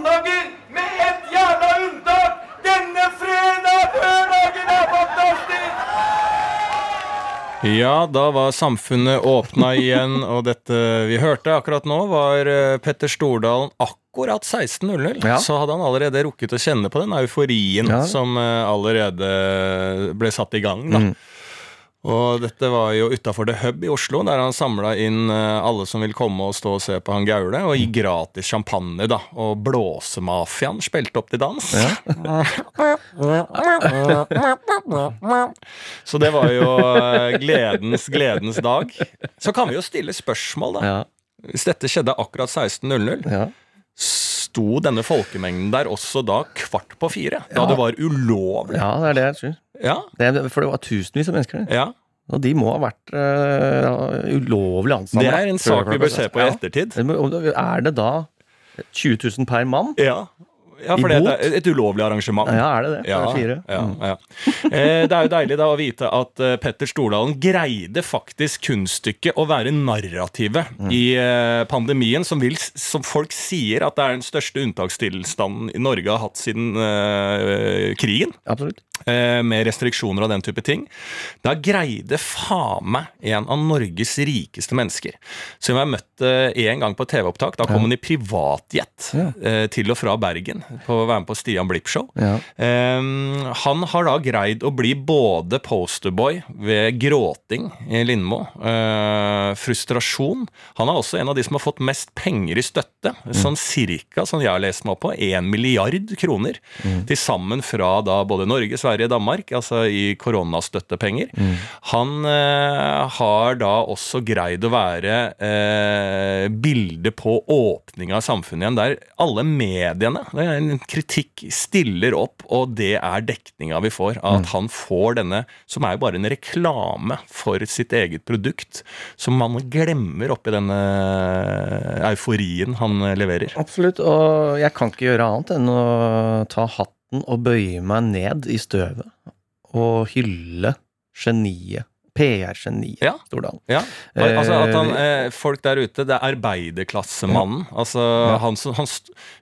mandager, med ett jævla unntak. Denne fredag, lørdagen er fantastisk! Ja, da var samfunnet åpna igjen, og dette vi hørte akkurat nå, var eh, Petter Stordalen akkurat 16.00. Ja. Så hadde han allerede rukket å kjenne på den euforien Ja. som eh, allerede ble satt i gang. da. Mm. Og dette var jo utafor The Hub i Oslo, der han samla inn eh, alle som vil komme og stå og se på han Gaule, og gi Mm. gratis champagne, da. Og Blåsemafiaen spilte opp til dans. Så det var jo eh, gledens, gledens dag. Så kan vi jo stille spørsmål, da. Ja. Hvis dette skjedde akkurat 16.00, ja. Sto denne folkemengden der også da kvart på fire? Da Ja. det var ulovlig? ja, det er det jeg tror. Ja. Det for det var tusenvis av mennesker der. ja. Og de må ha vært ja, ulovlig ansatt. Det er en sak vi bør se på i ettertid. Er det da 20 000 per mann? Ja, ja for det er et ulovlig arrangement. Ja, er det det? Ja, det er fire. ja, Mm. ja. Eh, det er jo deilig da å vite at eh, Petter Stordalen greide faktisk kunststykket å være narrativet Mm. i eh, pandemien, som, vil, som folk sier at det er den største unntakstilstanden Norge har hatt siden uh, krigen. Absolutt. Eh, med restriksjoner og den type ting. Da greide faen meg en av Norges rikeste mennesker, som jeg møtte en gang på TV-opptak. Da kom han i privatjet Ja. eh, til og fra Bergen på å være med på Stian Blipp-show. Ja. Eh, han har da greid å bli både posterboy ved gråting i Lindmo, frustrasjon Han er også en av de som har fått mest penger i støtte, sånn cirka, som jeg har lest meg opp på, 1 milliard kroner. Til sammen fra da både Norge, Sverige, Danmark, altså i koronastøttepenger. Han eh, har da også greid å være eh, bildet på åpninga av samfunnet igjen, der alle mediene, det er en kritikk, stiller opp, og det er dekninga vi får. At at han får denne, som er jo bare en reklame for sitt eget produkt, som man glemmer oppi denne euforien han leverer. Absolutt. Og jeg kan ikke gjøre annet enn å ta hatten og bøye meg ned i støvet og hylle geniet. PR-geniet Ja. Stordalen. Ja, altså at han, eh, Folk der ute, det er arbeiderklassemannen. Altså, han, han,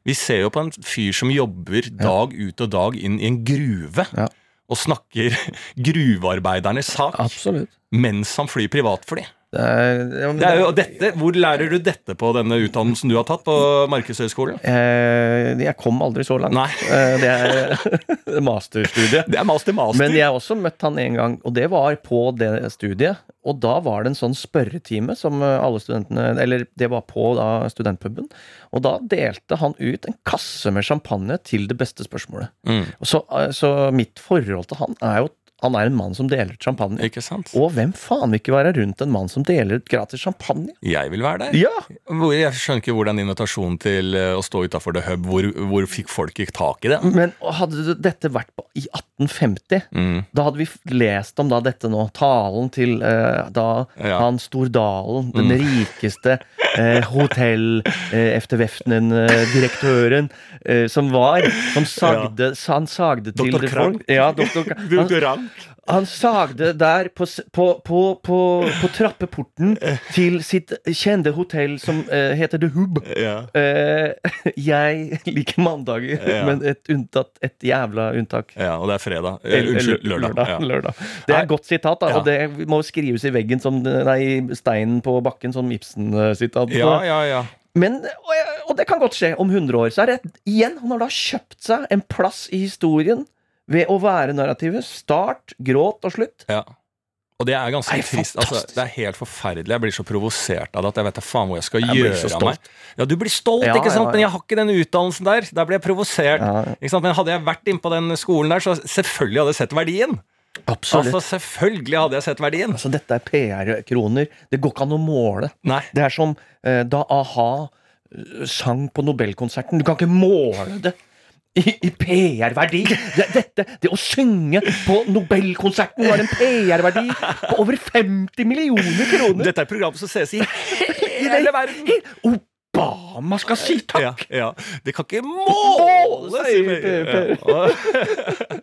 vi ser jo på en fyr som jobber dag ut og dag inn i en gruve. Ja. Og snakker gruvearbeidernes sak Absolutt. mens han flyr privatfly. Det er, ja, Det er jo dette, Hvor lærer du dette på denne utdannelsen du har tatt på Markedshøgskolen? Eh, jeg kom aldri så langt. Eh, det er masterstudiet. Det er master master. Men jeg har også møtt han en gang, og det var på det studiet. Og da var det en sånn spørretime som eh, alle studentene Eller det var på da studentpuben. Og da delte han ut en kasse med champagne til det beste spørsmålet. Mm. Så, eh, så mitt forhold til han er jo han er en mann som deler ut champagne. Ikke sant? Og hvem faen vil ikke være rundt en mann som deler ut gratis champagne? Jeg vil være der. Ja! Jeg skjønner ikke hvordan invitasjonen til eh, å stå utafor The Hub, hvor, hvor fikk folk ikke tak i det? Men hadde dette vært på, i 1850 Mm. Da hadde vi lest om da dette nå. Talen til uh, da Ja. han Stordalen, den Mm. rikeste uh, hotell uh, direktøren uh, som var Som sagde, ja. Han sagde til Dr. Krang. folk Ja, doktor. Han, han sagde der på, på, på, på, på trappeporten til sitt kjente hotell som uh, heter The Hub. Ja. Uh, jeg liker mandager, Ja. men et unntatt, et jævla unntak. ja, og det er fredag. Eh, Unnskyld, lørdag. Ja. lørdag. Det er et godt sitat, da, og det må skrives i veggen som Nei, steinen på bakken, som Ibsen-sitat. Ja, ja, ja. Men, og, og det kan godt skje om 100 år. Så er det igjen, han har da kjøpt seg en plass i historien ved å være narrativet. Start, gråt og slutt. ja. Og det er ganske Nei, trist. Altså, det er helt forferdelig. Jeg blir så provosert av det at jeg vet da faen hvor jeg skal Jeg gjøre av meg. Ja, du blir stolt, Ja, ikke sant? ja. Men jeg har ikke den utdannelsen der. Der blir jeg provosert. Men hadde jeg vært inne på den skolen der, så selvfølgelig hadde jeg sett verdien. absolutt. Altså, selvfølgelig hadde jeg sett verdien. Altså, dette er PR-kroner. Det går ikke an å måle. Nei. Det er som eh, da a-ha sang på Nobelkonserten. Du kan ikke måle det i, i PR-verdi. Det, dette, det å synge på Nobelkonserten har en PR-verdi på over 50 millioner kroner! Dette er program som ses i hele verden! Obama skal si takk! Ja, ja. Det kan ikke måle i Ja.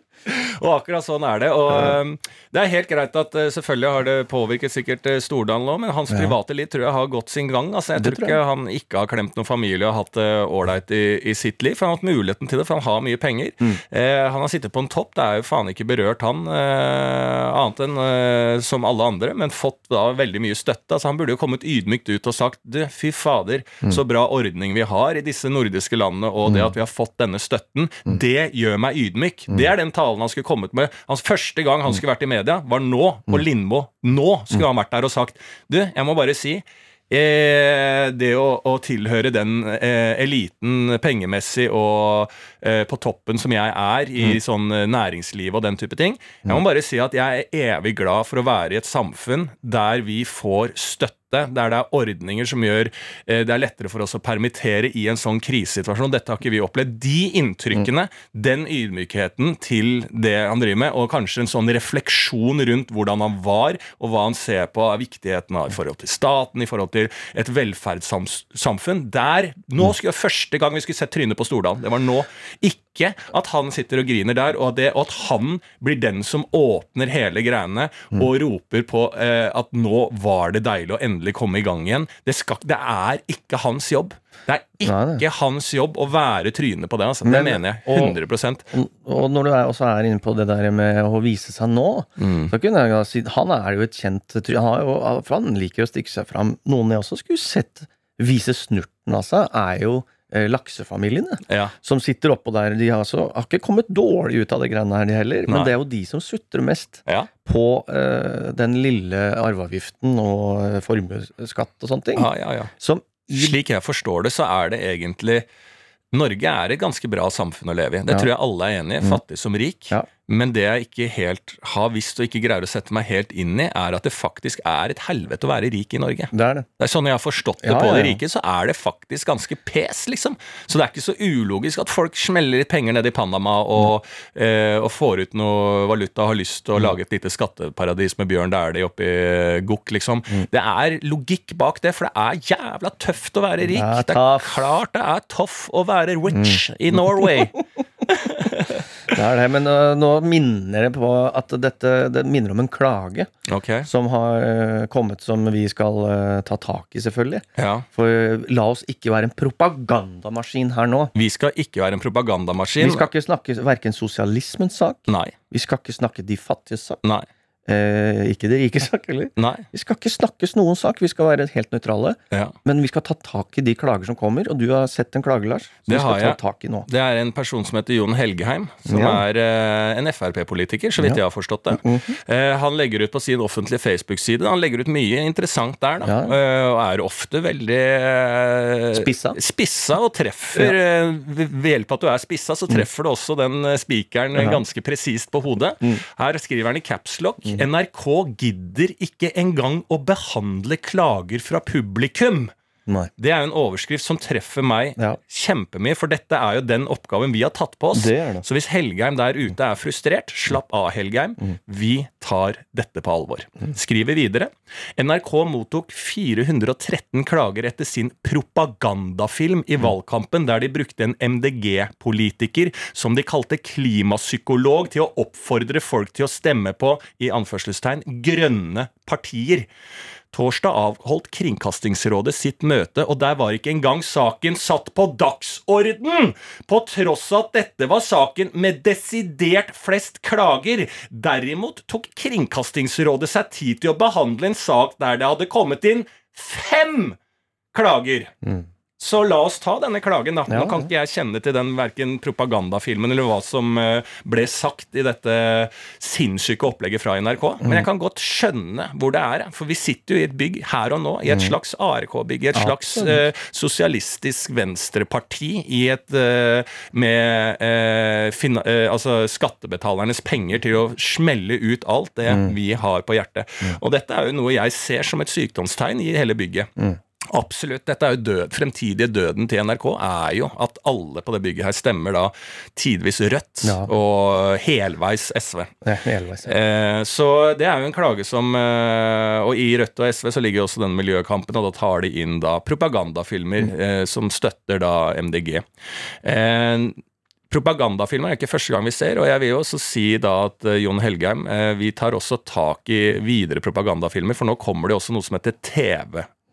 Og, akkurat sånn er det. Og um, det er helt greit at uh, selvfølgelig har det påvirket sikkert uh, Stordalen òg, men hans private liv tror jeg har gått sin gang. Altså, jeg Det tror ikke ikke han ikke har klemt noen familie og hatt det ålreit i, i sitt liv. For han har hatt muligheten til det, for han har mye penger. Mm. Eh, han har sittet på en topp, det er jo faen ikke berørt han, eh, annet enn eh, som alle andre, men fått da veldig mye støtte. Altså, han burde jo kommet ydmykt ut og sagt du, fy fader, Mm. så bra ordning vi har i disse nordiske landene, og det at vi har fått denne støtten, Mm. det gjør meg ydmyk. Det er den talen han skulle kommet med. Hans første gang han skulle vært i media, var nå, på Lindmo. Nå skulle han vært der og sagt Du, jeg må bare si Eh, det å, å tilhøre den eh, eliten pengemessig og eh, på toppen som jeg er i sånn eh, næringsliv og den type ting Jeg må bare si at jeg er evig glad for å være i et samfunn der vi får støtte der det er ordninger som gjør eh, det er lettere for oss å permittere i en sånn krisesituasjon. Dette har ikke vi opplevd. De inntrykkene, den ydmykheten til det han driver med, og kanskje en sånn refleksjon rundt hvordan han var, og hva han ser på av viktigheten av i forhold til staten, i forhold til et velferdssamfunn Der Nå skulle jeg første gang vi skulle sett trynet på Stordalen. Det var nå. Ikke at han sitter og griner der, og, det, og at han blir den som åpner hele greiene og roper på eh, at nå var det deilig å endelig komme i gang igjen. Det, skal, det er ikke hans jobb. Det er ikke Nei, nei. hans jobb å være trynet på det. Altså. Det mener jeg 100 Og- Og når du er, også er inne på det der med å vise seg nå, så kunne jeg si Han er jo et kjent han, jo, han liker å stikke seg fram. Noen jeg også skulle sett vise snurten av seg, er jo laksefamiliene. Ja. Som sitter oppå der. De har, så, har ikke kommet dårlig ut av det greiene her, de heller. Nei. Men det er jo de som sutrer mest Ja. på eh, den lille arveavgiften og eh, formuesskatt og sånne ting. ja, ja, ja. Som Slik jeg forstår det, så er det egentlig Norge er et ganske bra samfunn å leve i. Det tror jeg alle er enig i, fattig som rik. Men det jeg ikke helt har visst og ikke greier å sette meg helt inn i, er at det faktisk er et helvete å være rik i Norge. Det er det. Det er sånn jeg har forstått det Ja, på ja, ja. rike, så er det faktisk ganske pes, liksom. Så det er ikke så ulogisk at folk smeller litt penger ned i Panama og, eh, og får ut noe valuta og har lyst Mm. til å lage et lite skatteparadis med Bjørn Dæhlie oppi Gokk, liksom. Mm. Det er logikk bak det, for det er jævla tøft å være rik. Det er Det er klart det er toff å være rich i Norway. det er det. Men uh, nå minner det på at dette det minner om en klage okay. som har uh, kommet som vi skal uh, ta tak i, selvfølgelig. ja. For la oss ikke være en propagandamaskin her nå. Vi skal ikke være en propagandamaskin. Vi skal ikke snakke verken sosialismens sak, Nei. vi skal ikke snakke de fattiges sak, Nei. Eh, ikke det rike sak heller. Nei. Vi skal ikke snakkes noen sak, vi skal være helt nøytrale. Ja. Men vi skal ta tak i de klager som kommer, og du har sett en klage, Lars, som Det vi skal har ta jeg. tak i nå. Det er en person som heter Jon Helgeheim, som Ja. er eh, en Frp-politiker, så vidt Ja. jeg har forstått det. Mhm. Eh, han legger ut på sin offentlige Facebook-side Han legger ut mye interessant der, da. Eh, og er ofte veldig eh, Spissa. spissa og treffer eh, ved hjelp av at du er spissa, så treffer du også den spikeren ganske presist på hodet. Her skriver han i capslock NRK gidder ikke engang å behandle klager fra publikum. Nei. Det er jo en overskrift som treffer meg Ja. kjempemye, for dette er jo den oppgaven vi har tatt på oss. Det det. Så hvis Helgheim der ute er frustrert, slapp av, Helgheim. Mm. Vi tar dette på alvor. Skriver videre. NRK mottok 413 klager etter sin propagandafilm Mm. i valgkampen, der de brukte en MDG-politiker som de kalte klimapsykolog, til å oppfordre folk til å stemme på, i anførselstegn, grønne partier. Torsdag avholdt Kringkastingsrådet sitt møte, og der var ikke engang saken satt på dagsorden! På tross av at dette var saken med desidert flest klager. Derimot tok Kringkastingsrådet seg tid til å behandle en sak der det hadde kommet inn fem klager. Mm. Så la oss ta denne klagen, da. Ja, Nå kan ikke jeg kjenne til den verken propagandafilmen eller hva som eh, ble sagt i dette sinnssyke opplegget fra NRK. Men Mm. jeg kan godt skjønne hvor det er. For vi sitter jo i et bygg her og nå, i et slags ARK-bygg. I et slags uh, sosialistisk venstreparti i et uh, med uh, fina, eh, altså skattebetalernes penger til å smelle ut alt det Mm. vi har på hjertet. Og dette er jo noe jeg ser som et sykdomstegn i hele bygget. Absolutt. Dette er jo død, Fremtidige døden til NRK er jo at alle på det bygget her stemmer da tidvis Rødt Ja. og helveis SV. Ja, helveis, ja. Eh, så det er jo en klage som eh, Og i Rødt og SV så ligger jo også den miljøkampen, og da tar de inn da propagandafilmer eh, som støtter da MDG. Eh, Propagandafilmer er ikke første gang vi ser, og jeg vil jo også si da at eh, Jon Helgheim, eh, vi tar også tak i videre propagandafilmer, for nå kommer det også noe som heter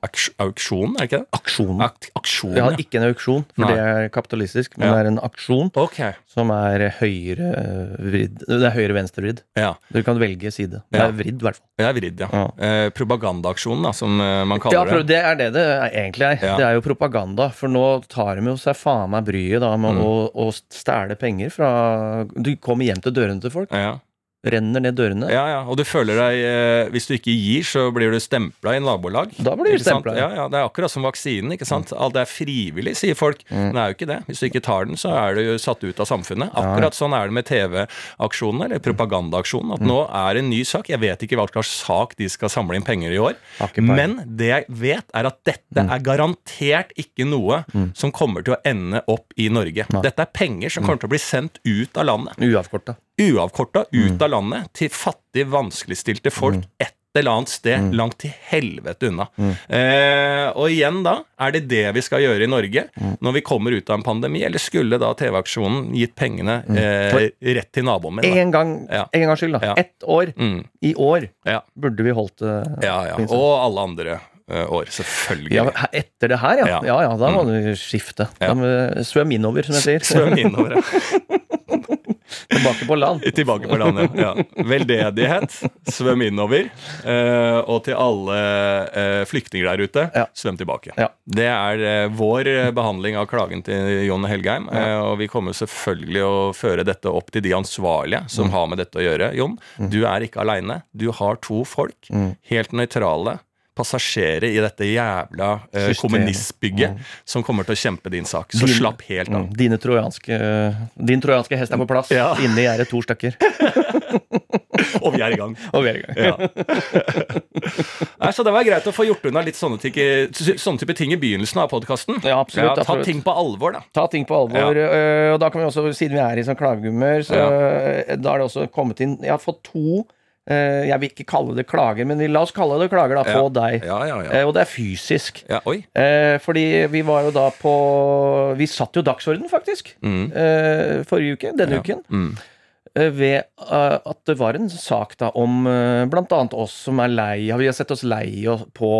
TV-auksjon, er det ikke det? Aksjonen. Ak aksjon, Ja, ikke en auksjon, for Nei. det er kapitalistisk, men Ja. det er en aksjon okay. som er høyre-vridd. Det er høyre-venstre-vridd. Ja. Du kan velge side. Det er vridd, i hvert fall. Det er vridd, ja. Ja. Eh, propagandaaksjonen, da, som eh, man kaller det. Ja, det er det det er- egentlig er. Det er jo propaganda. For nå tar de jo seg faen meg bryet da med Mm. å, å stjele penger fra Du kommer hjem til dørene til folk, Ja. Renner ned dørene. Ja, ja, og du føler deg eh, Hvis du ikke gir, så blir du stempla i nabolag. Da blir du stempla. Ja, ja. ja, Det er akkurat som vaksinen. ikke sant? Alt er frivillig, sier folk. Men det er jo ikke det. Hvis du ikke tar den, så er du jo satt ut av samfunnet. Akkurat sånn er det med TV-aksjonen, eller propagandaaksjonen. At nå er det en ny sak. Jeg vet ikke hva slags sak de skal samle inn penger i år. Men det jeg vet, er at dette er garantert ikke noe som kommer til å ende opp i Norge. Dette er penger som kommer til å bli sendt ut av landet Uavkorta. Uavkorta ut Mm. av landet til fattige, vanskeligstilte folk et eller annet sted Mm. langt til helvete unna. Eh, og igjen da, er det det vi skal gjøre i Norge Mm. når vi kommer ut av en pandemi, eller skulle da TV-aksjonen gitt pengene eh, rett til naboen min? Da? En gang, Ja. en gang skyld, da. Ja. Ett år. Mm, I år burde vi holdt det. ja, ja. Og alle andre eh, år, selvfølgelig. Ja, etter det her, ja. Ja. Ja, ja, da må du skifte. Ja. Da må du svøm innover, som jeg sier. Svøm innover. ja. Tilbake på land. Tilbake på land, Ja. Veldedighet, svøm innover. eh, og til alle eh, flyktninger der ute, Ja. svøm tilbake. Ja. Det er eh, vår eh, behandling av klagen til Jon Helgheim. eh, og vi kommer selvfølgelig å føre dette opp til de ansvarlige som Mm. har med dette å gjøre. Jon, du er ikke aleine. Du har to folk, Mm. helt nøytrale. Passasjerer i dette jævla uh, kommunistbygget kommunistbygget som kommer til å kjempe din sak. Så Din- slapp helt av. Mm. Dine trojanske, din trojanske hest er på plass. Ja. Inni gjerdet to stykker. Og vi er i gang. Og vi er i gang. Ja. Nei, så det var greit å få gjort unna litt sånne, ting, sånne type ting i begynnelsen av podkasten. Ja, absolutt, ta absolutt. ting på alvor, da. Ta ting på alvor. øh, Og da kan vi også, siden vi er i sånn klagegummer, så øh, da er det også kommet inn Jeg har fått to Jeg vil ikke kalle det klager, men la oss kalle det klager da, på Ja. deg. Ja, ja, ja. Eh, Og det er fysisk. Eh, fordi vi var jo da på Vi satt jo dagsorden, faktisk. Mm. Eh, forrige uke. Denne uken. Mm. eh, ved eh, at det var en sak da om blant annet oss som er lei Vi har sett oss lei på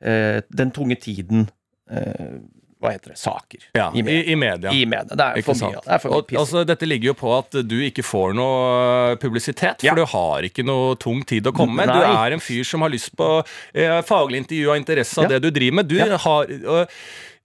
eh, den tunge tiden eh, Hva heter det? Saker. Ja, I i, media. i media. I media. Det er for mye. Det er for mye Og, altså, dette ligger jo på at du ikke får noe publisitet, for Ja. du har ikke noe tung tid å komme med. Du er en fyr som har lyst på eh, faglig intervju og interesse av Ja. det du driver med. Du har og,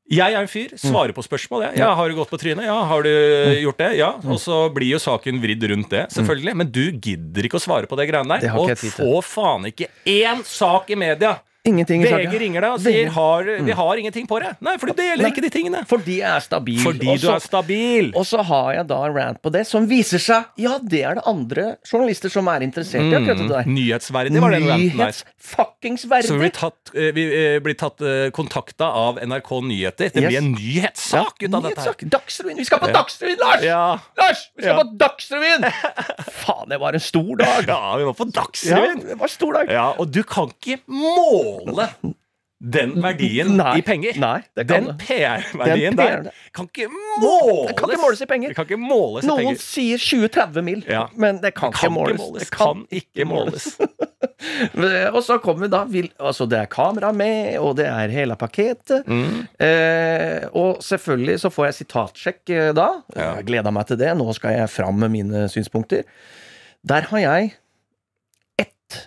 jeg er en fyr, svarer på spørsmål. Jeg. Ja, har du gått på trynet? Ja. Har du Mm. gjort det? Ja. Og så blir jo saken vridd rundt det, selvfølgelig. Men du gidder ikke å svare på det greiene der. Og få faen ikke én sak i media! Ingenting i VG ringer deg og sier har, 'vi har ingenting på deg'. Nei, for du deler Nei. ikke de tingene. Fordi jeg er stabil. Fordi også, du er stabil. Og så har jeg da en rant på det, som viser seg Ja, det er det andre journalister som er interessert i akkurat det der. Mm. Nyhetsverdig var det Nyhetsfuckingsverdig. Så vi blir tatt, eh, vi eh, blir tatt eh, kontakta av NRK Nyheter. Det Yes. blir en nyhetssak ut av dette her. Nyhetssak. Dagsrevyen. Vi skal på Ja. Dagsrevyen, Lars! Ja. Lars, vi skal Ja. på Dagsrevyen! Faen, det var en stor dag. ja, vi var på Ja, Dagsrevyen. det var en stor dag. Ja, og du kan ikke måle den verdien Nei. i penger. Nei, det kan den. PR-verdien PR der kan ikke måles. Det kan ikke måles i penger. Det kan måles i Noen penger. sier 20-30 mil, Ja. men det kan, Det kan ikke måles. måles. Det Kan ikke måles. Og så kommer da vil, Altså, det er kamera med, og det er hele pakketet. Mm. Eh, og selvfølgelig så får jeg sitatsjekk eh, da. Ja. Jeg gleder meg til det. Nå skal jeg fram med mine synspunkter. Der har jeg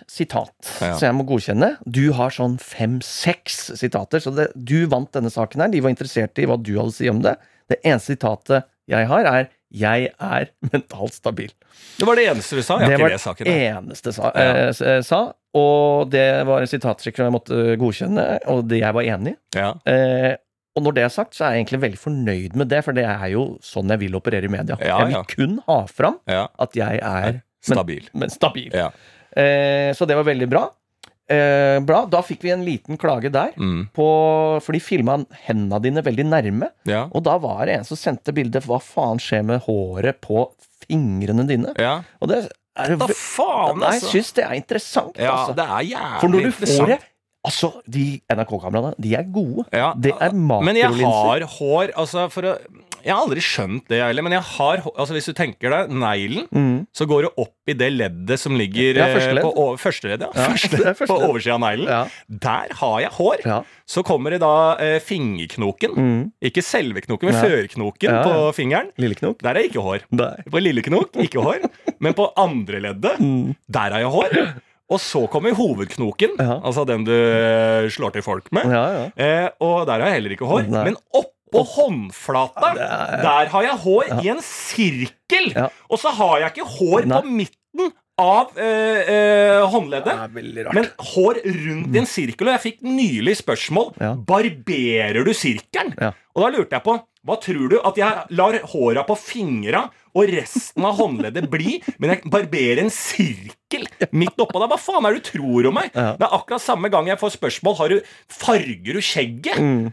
sitat, Ja. så jeg må godkjenne. Du har sånn fem-seks sitater, så det, du vant denne saken her. De var interessert i hva du hadde å si om det. Det eneste sitatet jeg har, er 'Jeg er mentalt stabil'. Det var det eneste du sa. Jeg Det var det saken. eneste sa, Ja. eh, eh, sa. Og det var en sitatstrekk som jeg måtte godkjenne, og det jeg var enig i. Ja. Eh, og når det er sagt, så er jeg egentlig veldig fornøyd med det, for det er jo sånn jeg vil operere i media. Jeg vil kun ha fram at jeg er Stabil. men, men stabil. Eh, så det var veldig bra. eh, bra. Da fikk vi en liten klage der. Mm. På, for de filma hendene dine veldig nærme. Ja. Og da var det en som sendte bilde Hva faen skjer med håret på fingrene dine? ja. Og det er Da faen, Nei, Jeg altså! syns det er interessant. Ja, altså. det er jævlig For når du får det Altså, de NRK-kameraene, de er gode. Ja, Det er Men jeg har hår altså for å, Jeg har aldri skjønt det, jeg heller. Men jeg har altså hvis du tenker deg neglen, Mm. så går det opp i det leddet som ligger Ja, eh, første ledd. på første ledd. Ja. Ja, Første, første på oversida av neglen. Ja. Der har jeg hår. Så kommer det da eh, fingerknoken. Mm. Ikke selve knoken, men førknoken på fingeren. Lilleknok. Der er ikke hår. Der. På lille knok, ikke hår. Men på andre leddet, Mm. der har jeg hår. Og så kommer hovedknoken, altså den du eh, slår til folk med. Eh, og der har jeg heller ikke hår. Nei. Men oppå håndflata, der har jeg hår i en sirkel! Og så har jeg ikke hår på midten av øh, øh, håndleddet. Men hår rundt i en sirkel, og jeg fikk nylig spørsmål Ja. Barberer du sirkelen? Ja. Og da lurte jeg på hva tror du at jeg lar håra på fingra og resten av håndleddet bli, men jeg barberer en sirkel midt oppå der? Hva faen er det du tror om meg? Ja. Det er akkurat samme gang jeg får spørsmål har du, farger du skjegget. Mm.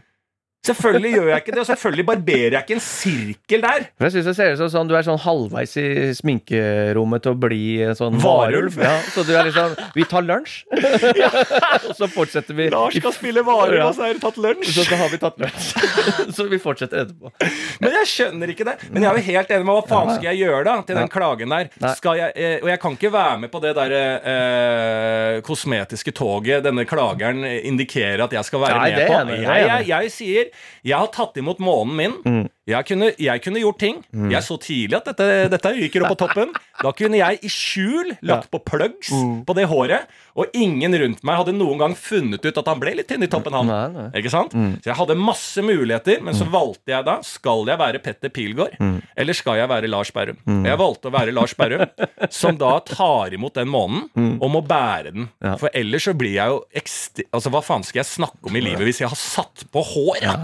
Selvfølgelig gjør jeg ikke det, og selvfølgelig barberer jeg ikke en sirkel der. For Jeg synes det ser ut som sånn, du er sånn halvveis i sminkerommet til å bli en sånn Varulv. Ja, så du er liksom Vi tar lunsj, og så fortsetter vi. Lars skal spille varulv, Ja. og så har vi tatt lunsj. Så, så har vi tatt lunsj. så vi fortsetter etterpå. Men jeg skjønner ikke det. Men jeg er jo helt enig med hva faen skal jeg gjøre da til den Ja. klagen der? Skal jeg, eh, og jeg kan ikke være med på det der eh, kosmetiske toget denne klageren indikerer at jeg skal være Nei, med på. jeg det er Jeg, jeg jeg sier jeg har tatt imot månen min. Mm. Jeg, kunne, jeg kunne gjort ting. Jeg så tidlig at dette, dette ryker opp på toppen. Da kunne jeg i skjul lagt på plugs Mm. på det håret, og ingen rundt meg hadde noen gang funnet ut at han ble litt tynn i toppen, han. Nei, nei. Ikke sant? Så jeg hadde masse muligheter, men så valgte jeg da Skal jeg være Petter Pilgaard, eller skal jeg være Lars Berrum? Og Jeg valgte å være Lars Berrum, som da tar imot den månen og må bære den. Ja. For ellers så blir jeg jo ekst... Altså, hva faen skal jeg snakke om i livet hvis jeg har satt på hår? Ja.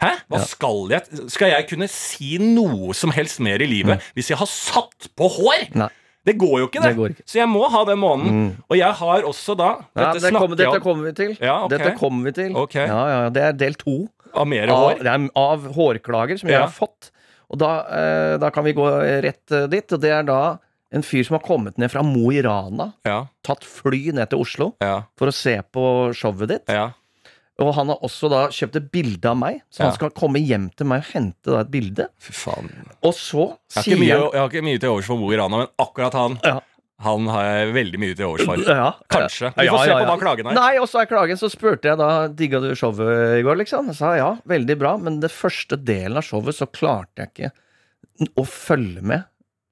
Hæ? Hva skal jeg Skal jeg kunne si noe som helst mer i livet hvis jeg har satt på hår? Nei. Det går jo ikke, det. Det går ikke. Så jeg må ha den månen. Og jeg har også da Ja, Dette det kommer, dette om kommer vi til. Ja, okay. Dette kommer vi til. Okay. Ja, ja, ja, det er del to av mer av, hår. det er av hårklager som jeg har fått. Og da, eh, da kan vi gå rett eh, dit. Og det er da en fyr som har kommet ned fra Mo i Rana. Ja, Tatt fly ned til Oslo ja, for å se på showet ditt. Og han har også da kjøpt et bilde av meg, så han skal komme hjem til meg og hente da et bilde. Fy faen. Og så Jeg har, sier ikke mye, han jeg har ikke mye til overs for Mo i Rana, men akkurat han Ja. Han har jeg veldig mye til overs for. ja, Kanskje. Vi får se på hva klagen er. Nei, og så er klagen, så spurte jeg da Digga du showet i går, liksom? Jeg sa ja, veldig bra, men det første delen av showet så klarte jeg ikke å følge med,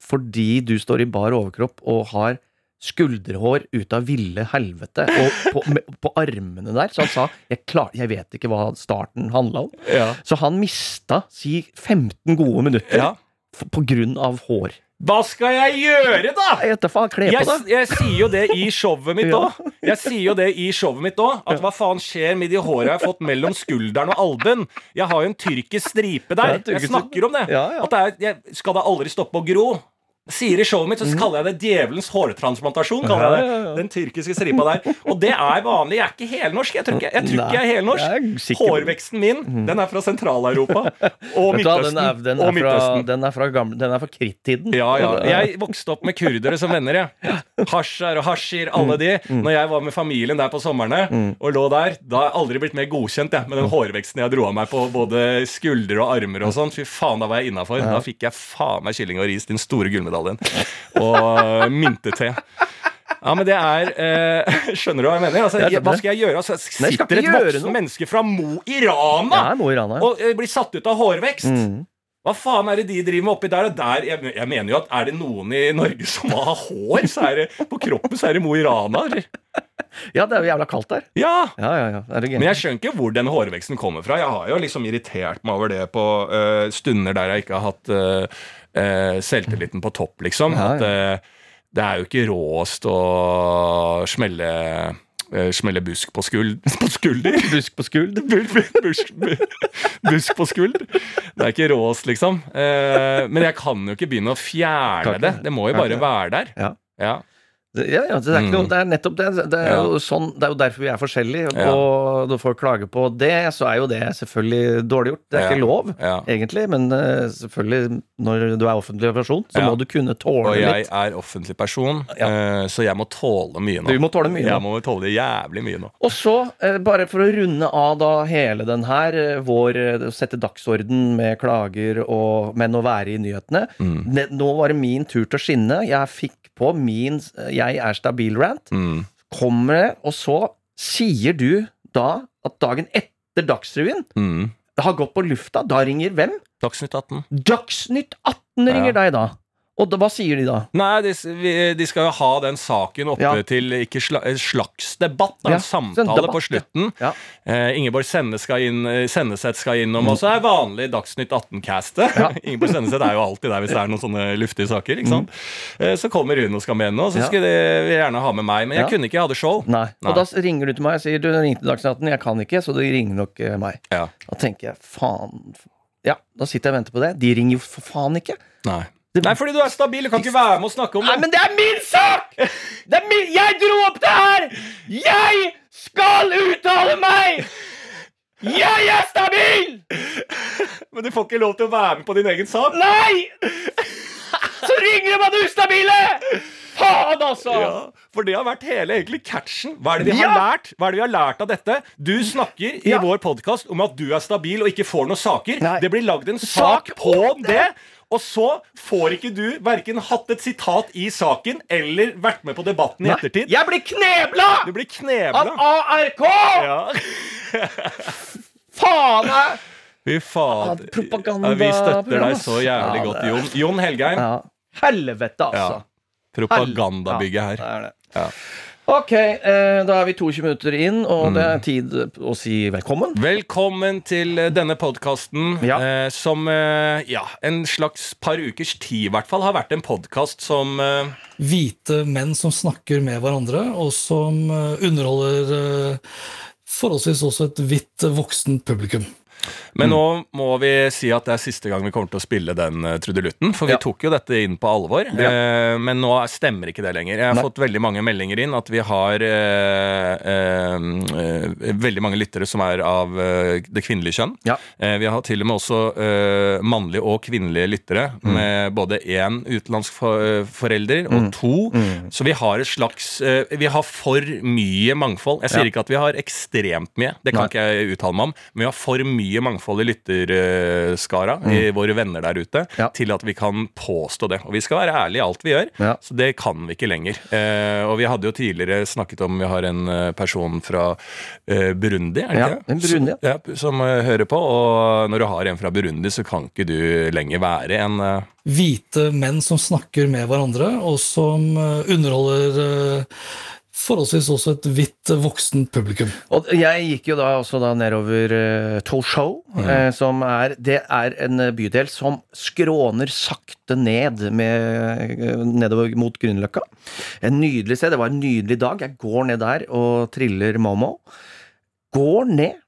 fordi du står i bar overkropp og har skulderhår ut av ville helvete og på, med, på armene der. Så han sa jeg, klar, jeg vet ikke hva starten handla om. Ja. Så han mista si 15 gode minutter Ja. på grunn av hår. Hva skal jeg gjøre, da?! Jeg Jeg, jeg sier jo det i showet mitt Ja. òg. Jeg sier jo det i showet mitt òg. At hva faen skjer med de håra jeg har fått mellom skulderen og albuen? Jeg har jo en tyrkisk stripe der. Jeg snakker om det. At det er, skal det aldri stoppe å gro? Sier i showet mitt, så kaller jeg det djevelens hårtransplantasjon. kaller jeg det. Mhm. Den tyrkiske stripa der. Og det er vanlig. Jeg er ikke helnorsk. Jeg tror ikke jeg, tror ikke jeg er helnorsk. Hårveksten min den er fra Sentral-Europa og Midtøsten. den er fra, den er fra, gamle, krittiden. Ja, ja. Jeg vokste opp med kurdere som venner. Jeg. Hasjar og hasjir, alle de. Når jeg var med familien der på somrene og lå der, da har jeg aldri blitt mer godkjent jeg, med den hårveksten jeg dro av meg på både skuldre og armer og sånn. Fy faen, da var jeg innafor. Da fikk jeg faen meg kylling og ris, din store gullmedaljen. Og myntete. Ja, men det er eh, Skjønner du hva jeg mener? Altså, Jeg hva skal jeg gjøre? Altså, Nei, jeg sitter et voksen menneske fra Mo i Rana Ja, Mo i Rana. ja. og eh, blir satt ut av hårvekst. Mm. Hva faen er det de driver med oppi der? Og der jeg, jeg mener jo at Er det noen i Norge som har hår, så er det på kroppen så er det Mo i Rana. Ja, det er jo jævla kaldt der. Ja! Ja, ja, ja. Men jeg skjønner ikke hvor den hårveksten kommer fra. Jeg har jo liksom irritert meg over det på uh, stunder der jeg ikke har hatt eh, eh, selvtilliten på topp, liksom. Ja, ja. At eh, det er jo ikke råest å smelle eh, Smelle busk på, skuld, på skulder. Busk på skuld. Busk, busk, på skuld. Det er ikke råest, liksom. Eh, men jeg kan jo ikke begynne å fjerne det. det. Det må jo bare være der. Ja. Ja. Ja, det er, ikke noe, Mm. det er nettopp det. Det er, Ja. sånn, det er jo derfor vi er forskjellige. Ja. Og når folk klager på det, så er jo det selvfølgelig dårlig gjort. Det er Ja. ikke lov, egentlig, men eh, selvfølgelig, når du er offentlig person, så må du kunne tåle litt. Og jeg litt. er offentlig person, eh, så jeg må tåle mye nå. Du må tåle mye Jeg må tåle jævlig mye nå. Og så, eh, bare for å runde av da hele den her, vår å sette dagsorden med klager og Men å være i nyhetene. Mm. Nå var det min tur til å skinne. Jeg fikk på min eh, 'jeg er stabil'-rant. Mm. Kommer det, og så sier du da at dagen etter Dagsrevyen Mm. har gått på lufta, da ringer hvem? Dagsnytt 18. Dagsnytt 18 ringer deg da. Og da, hva sier de da? Nei, de, de skal jo ha den saken oppe Ja. til ikke sla, en slags debatt, da, Ja, en samtale en debatt, på slutten. ja. Eh, Ingeborg Sende skal inn, eh, Senneset skal innom, og så er vanlig Dagsnytt 18-castet. Ja. Ingeborg Senneset er jo alltid der hvis det er noen sånne luftige saker. ikke sant? Eh, så kommer hun og skal med henne, og så Mm. Skulle de gjerne ha med meg. Men jeg kunne ikke, jeg hadde show. Nei. Nei. Og da ringer du til meg og sier du ringte Dagsnytt 18, jeg kan ikke, så du ringer nok eh, meg. Ja. Da tenker jeg faen Ja, da sitter jeg og venter på det. De ringer jo for faen ikke. Nei. Nei, fordi du er stabil, du kan ikke være med og snakke om det. Nei, men det er min sak! Det er min, jeg dro opp det her! Jeg skal uttale meg! Jeg er stabil! Men du får ikke lov til å være med på din egen sak. Nei! Så ringer de meg ustabile! Faen, altså! Ja, for det har vært hele egentlig catchen. Hva er det vi har Ja! lært Hva er det vi har lært av dette? Du snakker i Ja. vår podkast om at du er stabil og ikke får noen saker. Nei. Det blir lagd en Sak sak på det. det. Og så får ikke du verken hatt et sitat i saken eller vært med på debatten i Nei. ettertid. Jeg blir knebla Du blir knebla. av. ARK! Ja. Faen! Fy faen. Propaganda- Ja, vi støtter deg så jævlig Ja, godt, Jon. Jon Helgheim. Ja. Helvete, altså. Ja. Propagandabygget her. Ja, det er det. Ok, eh, da er vi 22 minutter inn, og det Mm. er tid å si velkommen. Velkommen til eh, denne podkasten, Ja. eh, som ja, en slags par ukers tid i hvert fall har vært en podkast som hvite menn som snakker med hverandre, og som underholder forholdsvis også et hvitt voksent publikum. Men nå må vi si at det er siste gang vi kommer til å spille den uh, trudelutten. For vi Ja. tok jo dette inn på alvor. Ja. eh, men nå stemmer ikke det lenger. Jeg har Nei. fått veldig mange meldinger inn at vi har eh, eh, eh, veldig mange lyttere som er av eh, det kvinnelige kjønn. Ja. Eh, vi har til og med også eh, mannlige og kvinnelige lyttere Mm. med både én utenlandsk for, eh, forelder og to. Mm. Så vi har et slags eh, Vi har for mye mangfold. Jeg sier ikke at vi har ekstremt mye, det kan Nei. ikke jeg uttale meg om, men vi har for mye mangfold i lytterskara, i våre venner der ute, Mm. Ja. til at vi kan påstå det. Og vi skal være ærlige i alt vi gjør, Ja. så det kan vi ikke lenger. Eh, og vi hadde jo tidligere snakket om Vi har en eh, person fra eh, Burundi, er det Ja, ikke? en Burundi, Som, ja, som uh, hører på. Og når du har en fra Burundi, så kan ikke du lenger være en uh, Hvite menn som snakker med hverandre, og som uh, underholder forholdsvis også et hvitt voksen voksent publikum. Og jeg gikk jo da også da nedover uh, Toshow, eh, som er Det er en bydel som skråner sakte ned med, eh, nedover mot Grünerløkka. En nydelig sted. Det var en nydelig dag. Jeg går ned der og triller Momo. Går ned.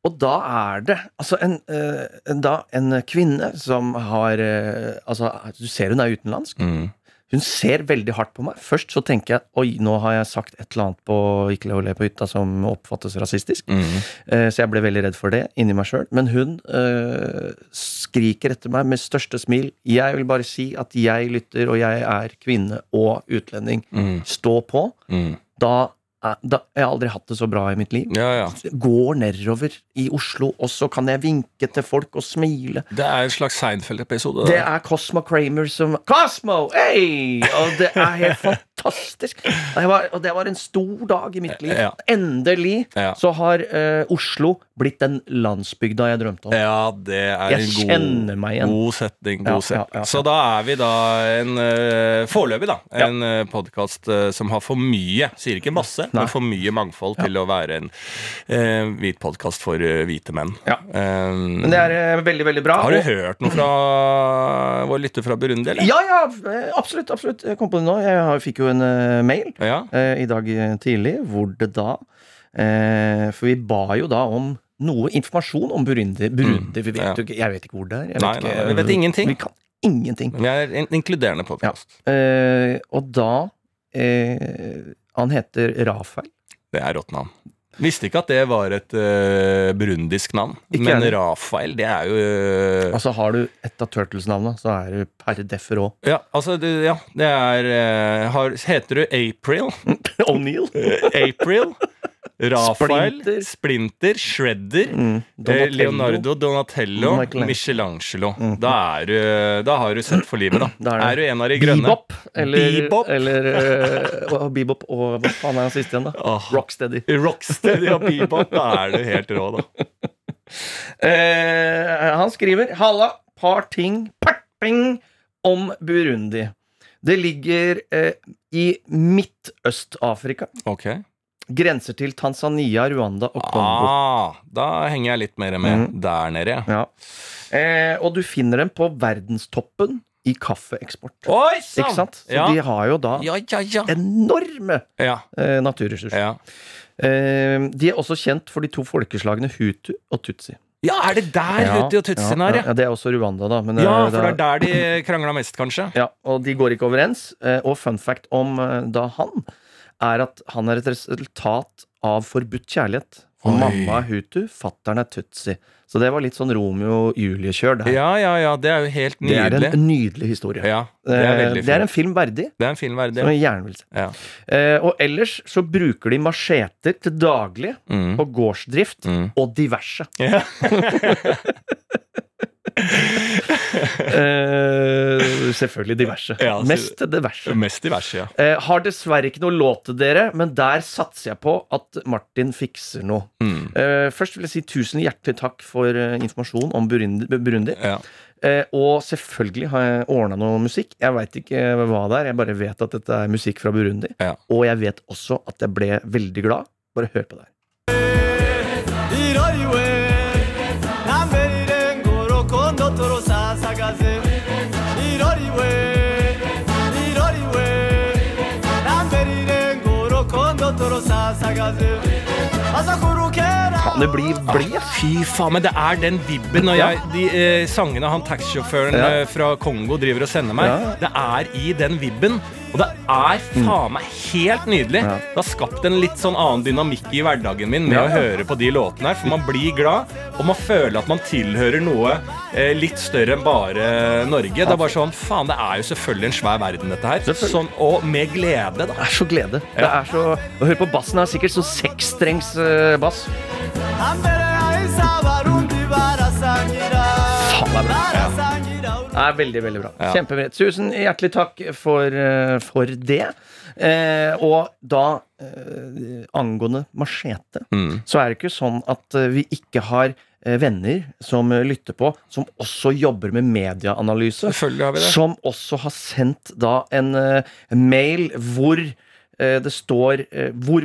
Og da er det altså en, eh, en, da, en kvinne som har eh, Altså, du ser hun er utenlandsk. mm. Hun ser veldig hardt på meg. Først så tenker jeg oi, nå har jeg sagt et eller annet på Ikke le på hytta som oppfattes rasistisk. Mm. Eh, Så jeg ble veldig redd for det inni meg sjøl. Men hun øh, skriker etter meg med største smil. Jeg vil bare si at jeg lytter, og jeg er kvinne og utlending. Mm. Stå på. Mm. Da, da Jeg har aldri hatt det så bra i mitt liv. Ja, ja. Går nedover i Oslo, og så kan jeg vinke til folk og smile. Det er en slags Seinfeld-episode. Det er Cosmo Kramer som Cosmo! Hey! Og det er helt fantastisk. Det var, og det var en stor dag i mitt liv. Ja. Endelig Ja. så har uh, Oslo blitt den landsbygda jeg drømte om. Ja, det er Jeg en god, god setning. Ja, God set- ja, ja, ja. Så da er vi da en uh, foreløpig, da. Ja. En uh, podkast som har for mye, sier ikke masse, Nei. men for mye mangfold til å være en eh, hvit podkast for eh, hvite menn. Ja. Men det er eh, veldig, veldig bra. har du hørt noe fra vår lytter fra Burundi, eller? Ja, ja, eh, absolutt. absolutt Jeg kom på det nå. Jeg fikk jo en eh, mail Ja. eh, i dag eh, tidlig hvor det da For vi ba jo da om noe informasjon om Burundi. Burundi vi vet ja. jo ikke, Jeg vet ikke hvor det er. Jeg Nei, vet nei, ikke, vi vet ingenting. Vi kan ingenting. Vi er en inkluderende podkast. Eh, og da Han heter Rafael. Det er rått navn. Visste ikke at det var et uh, burundisk navn. Ikke men heller. Rafael, det er jo uh, Altså Har du et av Turtles-navna, så er du per deff rå. Ja, altså, det, ja, det er uh, har, Heter du April? O'Neill. April? Rafael? Splinter. Splinter? Shredder? Mm. eh, Donatello. Leonardo Donatello? Michelangelo. Michelangelo. Da, er du, da har du sett for livet, da. Da er er du en av de grønne? Bebop. Eller, Bebop. eller uh, Bebop og hva faen er han siste igjen, da? Oh. Rocksteady. Rocksteady og bebop. Da er du helt rå, da. Eh, han skriver Halla, par ting parting om Burundi. Det ligger eh, i Midtøst-Afrika. Ok. Grenser til Tanzania, Rwanda og Kongo. Ah, da henger jeg litt mer med der nede. ja. Ja. Eh, og du finner dem på verdenstoppen i kaffeeksport. Oi Ikke sant? Så Ja. de har jo da Ja, ja, ja. enorme ja, eh, naturressurser. ja. Eh, de er også kjent for de to folkeslagene hutu og tutsi. ja, er det der Hutti og Tutsin er, ja, ja? ja, Det er også Rwanda, da. Men Ja, eh, for det er der de krangla mest, kanskje. Ja, og de går ikke overens. Eh, Og fun fact om eh, da han er at han er et resultat av forbudt kjærlighet. For Oi. mamma er hutu, fattern er tutsi. Så det var litt sånn Romeo-Julie-kjør. Ja, ja, ja. Det er jo helt nydelig. det er en nydelig historie. Ja, det er Eh, det er en film verdig, Det er en film verdig. som jeg gjerne vil se. Ja. Eh, og ellers så bruker de macheter til daglig Mm. på gårdsdrift Mm. og diverse. Ja. Eh, selvfølgelig diverse. Ja, altså, Mest diverse. Mest diverse, ja. uh, har dessverre ikke noe låt til dere, men der satser jeg på at Martin fikser noe. Mm. Uh, først vil jeg si tusen hjertelig takk for informasjon om Burundi. Burundi. ja. Og selvfølgelig har jeg ordna noe musikk. Jeg veit ikke hva det er, jeg bare vet at dette er musikk fra Burundi. Ja. Og jeg vet også at jeg ble veldig glad. Bare hør på det her. Kan det blir blid? Fy faen, men det er den vibben når jeg, de eh, sangene han taxisjåføren Ja. eh, fra Kongo driver og sender meg. Ja. Det er i den vibben. Og det er faen meg helt nydelig. Ja. Det har skapt en litt sånn annen dynamikk i hverdagen min med Ja. å høre på de låtene her. For man blir glad, og man føler at man tilhører noe eh, litt større enn bare Norge. Det er bare sånn, faen, det er jo selvfølgelig en svær verden, dette her. Sånn, og med glede, da. Det er så glede. Det er så, Å høre på bassen er sikkert sånn seksstrengs eh, bass. Faen, det er bra. Det er veldig, veldig bra. Ja. Kjempebra. Tusen hjertelig takk for, eh, for det. Eh, og da, eh, angående machete, Mm. så er det ikke sånn at eh, vi ikke har eh, venner som lytter på, som også jobber med medieanalyse. Selvfølgelig har vi det. Som også har sendt da en eh, mail hvor eh, det står hvor,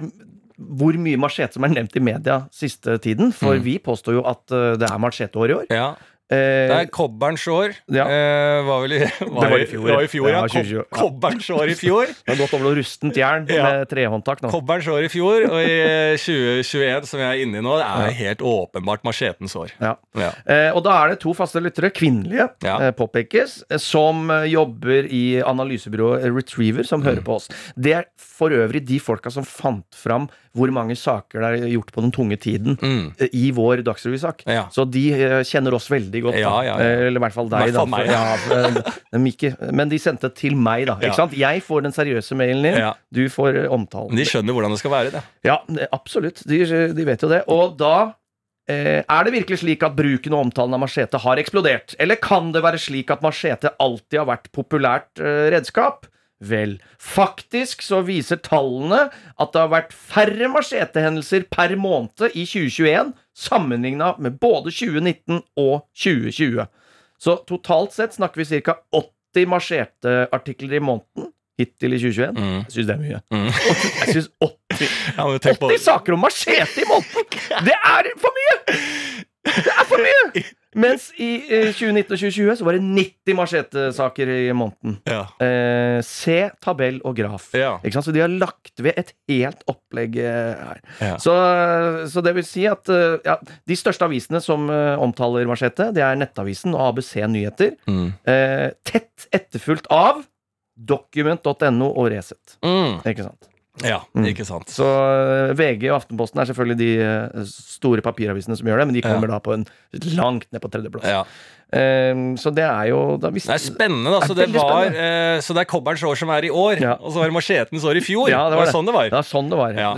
hvor mye machete som er nevnt i media siste tiden. For Mm. vi påstår jo at det er macheteår i år. Ja. Eh, Det er kobberens år. Ja. Eh, var vel i, var, var i fjor. Det var i fjor, ja. Ja, 2020, år i fjor. Det har gått over noe rustent jern Ja. med trehåndtak nå. Kobberens år i fjor, og i 2021, som jeg er inne i nå, det er helt åpenbart machetens år. Ja. Ja. Eh, og da er det to faste lyttere, kvinnelige, eh, påpekes, eh, som eh, jobber i analysebyrået Retriever, som Mm. hører på oss. Det er for øvrig de folka som fant fram hvor mange saker det er gjort på den tunge tiden Mm. eh, i vår Dagsrevysak. Ja. Så de eh, kjenner oss veldig godt. Ja, ja. Eh, Eller i hvert fall deg, hvert fall da. for- men de sendte til meg, da. Jeg får den seriøse mailen din, du får omtalen. De skjønner hvordan det skal være, det. Ja, absolutt. De, de vet jo det. Og da eh, er det virkelig slik at bruken og omtalen av machete har eksplodert? Eller kan det være slik at machete alltid har vært populært eh, redskap? Vel, faktisk så viser tallene at det har vært færre machetehendelser per måned i 2021 sammenligna med både 2019 og 2020. Så totalt sett snakker vi ca. 80 macheteartikler i måneden hittil i 2021. Mm. Jeg syns det er mye. Mm. Jeg synes 80 Ja, men tenk på 80 saker om machete i måneden! Det er for mye! Det er for mye! Mens i eh, 2019 og 2020 så var det 90 machetesaker i måneden. ja. Eh, se tabell og graf. Ja. Så de har lagt ved et helt opplegg eh, her. Ja. Så, så det vil si at eh, ja, de største avisene som eh, omtaler machete, det er Nettavisen og ABC Nyheter. Mm. Eh, tett etterfulgt av Document.no og Resett. Mm. Ikke sant? Ja, Mm. ikke sant. Så eh, VG og Aftenposten er selvfølgelig de eh, store papiravisene som gjør det, men de kommer da på en langt ned på tredjeplass. Ja. Um, så det er jo da hvis, Det er spennende, da. Det Så det, var, eh, så det er kobberens år som er i år, Ja. og så var det machetens år i fjor. Ja, det var det. sånn det var. Det var sånn det var. Ja.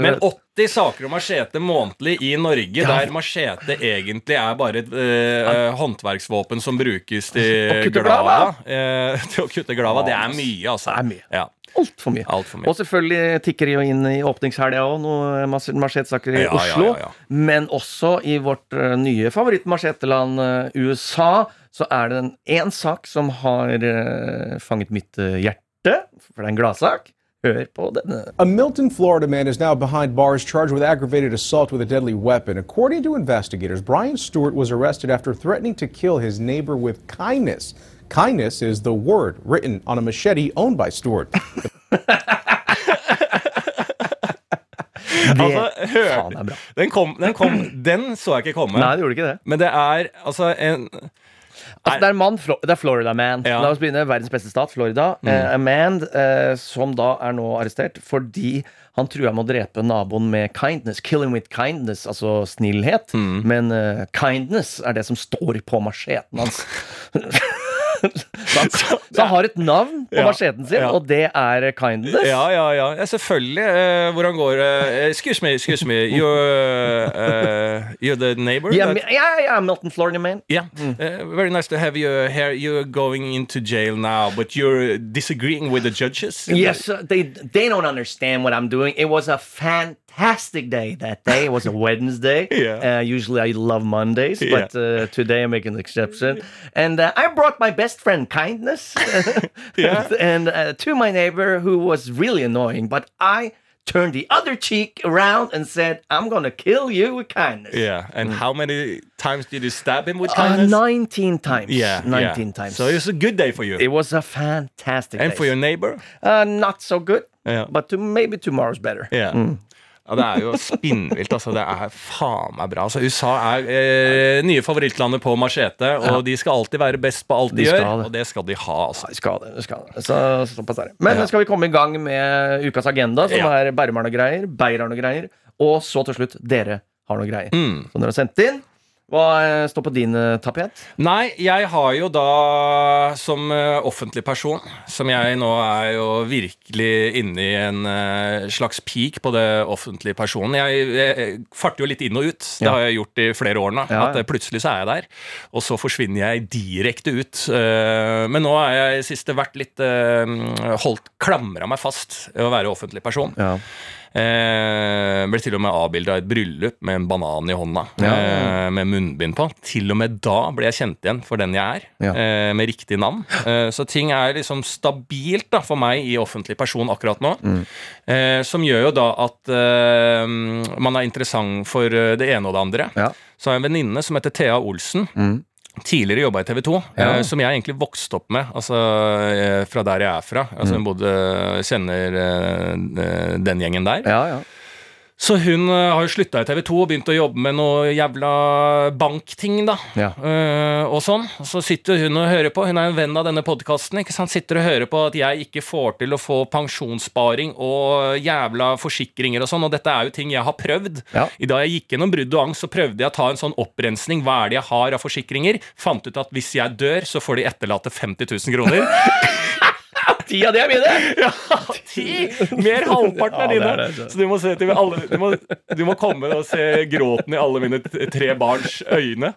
Men 80 saker om machete månedlig i Norge, Ja. der machete egentlig er bare et eh, håndverksvåpen som brukes til glava. Uh, til å kutte glava. Det er mye, altså. Det er mye. Altfor mye. Alt mye. Og selvfølgelig tikker det jo inn i åpningshelga òg noen mas- i Ja, Oslo. ja, ja. Men også i vårt eh, nye favoritt-macheteland eh, USA så er det en én sak som har eh, fanget mitt hjerte, for det er en gladsak. Hør på denne. A Milton, Florida man is now behind bars charged with aggravated assault with a deadly weapon. According to investigators, Brian Stewart was arrested after threatening to kill his neighbor with kindness. Kindness is the word written on a machete owned by Stewart. Det Altså, hør, faen er bra. den, kom, den, kom, den så jeg ikke komme. Nei, det gjorde ikke det. Men det er altså en Altså, det er en mann, Flo- det er Florida Man. Ja. La oss begynne. Verdens beste stat, Florida. Eh, a man eh, som da er nå arrestert fordi han trua med å drepe naboen med kindness. Killing with kindness, altså snillhet. Men eh, kindness er det som står på macheten hans. så, han, har et navn på Ja, macheten sin, og det er kindness. Ja, ja, ja. ja selvfølgelig. eh, hvordan går det? Eh, excuse me, excuse me. You're, uh, you're the neighbor? Yeah, that- yeah, yeah, Milton, Florida Man. Yeah, uh, very nice to have you here. You're going into jail now, but you're disagreeing with the judges. Yes, uh, they they don't understand what I'm doing. It was a fantastic day that day. It was a Wednesday. Yeah. Uh, usually I love Mondays, Yeah. but uh, today I make an exception. And uh, I brought my best friend kindness, Yeah. and uh, to my neighbor who was really annoying. But I turned the other cheek around and said, "I'm gonna kill you with kindness." Yeah, and how many times did you stab him with Uh, kindness? 19 times. yeah, 19 yeah. times. So it was a good day for you. it was a fantastic and day. for your neighbor? uh, not so good, Yeah. but to, maybe tomorrow's better. Yeah. Ja, det er jo spinnvilt. altså. Det er faen meg bra. Altså, USA er eh, nye favorittlandet på machete, og de skal alltid være best på alt de, De gjør. det. Og det skal de ha, altså. De skal det, skal det. Så, såpass er det. Men Ja. skal vi komme i gang med ukas agenda, som Ja. er Berrum har noe greier, Beir har noe greier, og så til slutt dere har noe greier. Mm. Så dere har sendt inn. Hva eh, står på din eh, tapet? Nei, jeg har jo da som eh, offentlig person, som jeg nå er jo virkelig inne i en slags peak på det offentlige personen. Jeg, jeg farter jo litt inn og ut. Det Ja. har jeg gjort i flere år nå. Ja, ja. At plutselig så er jeg der, og så forsvinner jeg direkte ut. Men nå har jeg i siste vært litt holdt Klamra meg fast å være offentlig person. Ja. Eh, ble til og med avbilda i et bryllup med en banan i hånda, Ja. eh, med munnbind på. Til og med da ble jeg kjent igjen for den jeg er, Ja. eh, med riktig navn. Eh, så ting er liksom stabilt da, for meg i offentlig person akkurat nå. Mm. Eh, som gjør jo da at eh, man er interessant for det ene og det andre. Ja. Så har jeg en venninne som heter Thea Olsen. Tidligere jobba i TV 2, Ja. eh, som jeg egentlig vokste opp med. Altså eh, fra der jeg er fra. Altså Hun både kjenner eh, den gjengen der. Ja, ja. Så hun eh, har jo slutta i TV 2 og begynt å jobbe med noe jævla bankting, da. Ja. Uh, og sånn. Så sitter hun og hører på. Hun er en venn av denne podkasten. Sitter og hører på at jeg ikke får til å få pensjonssparing og jævla forsikringer og sånn. Og dette er jo ting jeg har prøvd. Ja. I dag jeg gikk gjennom brudd og angst, så prøvde jeg å ta en sånn opprensning. Hva er det jeg har av forsikringer? Fant ut at hvis jeg dør, så får de etterlate 50 000 kroner. Ti av de er mine! Ja, ti! Mer halvparten er dine. det, det. Så du må, se til alle, du, må, du må komme og se gråten i alle mine tre barns øyne.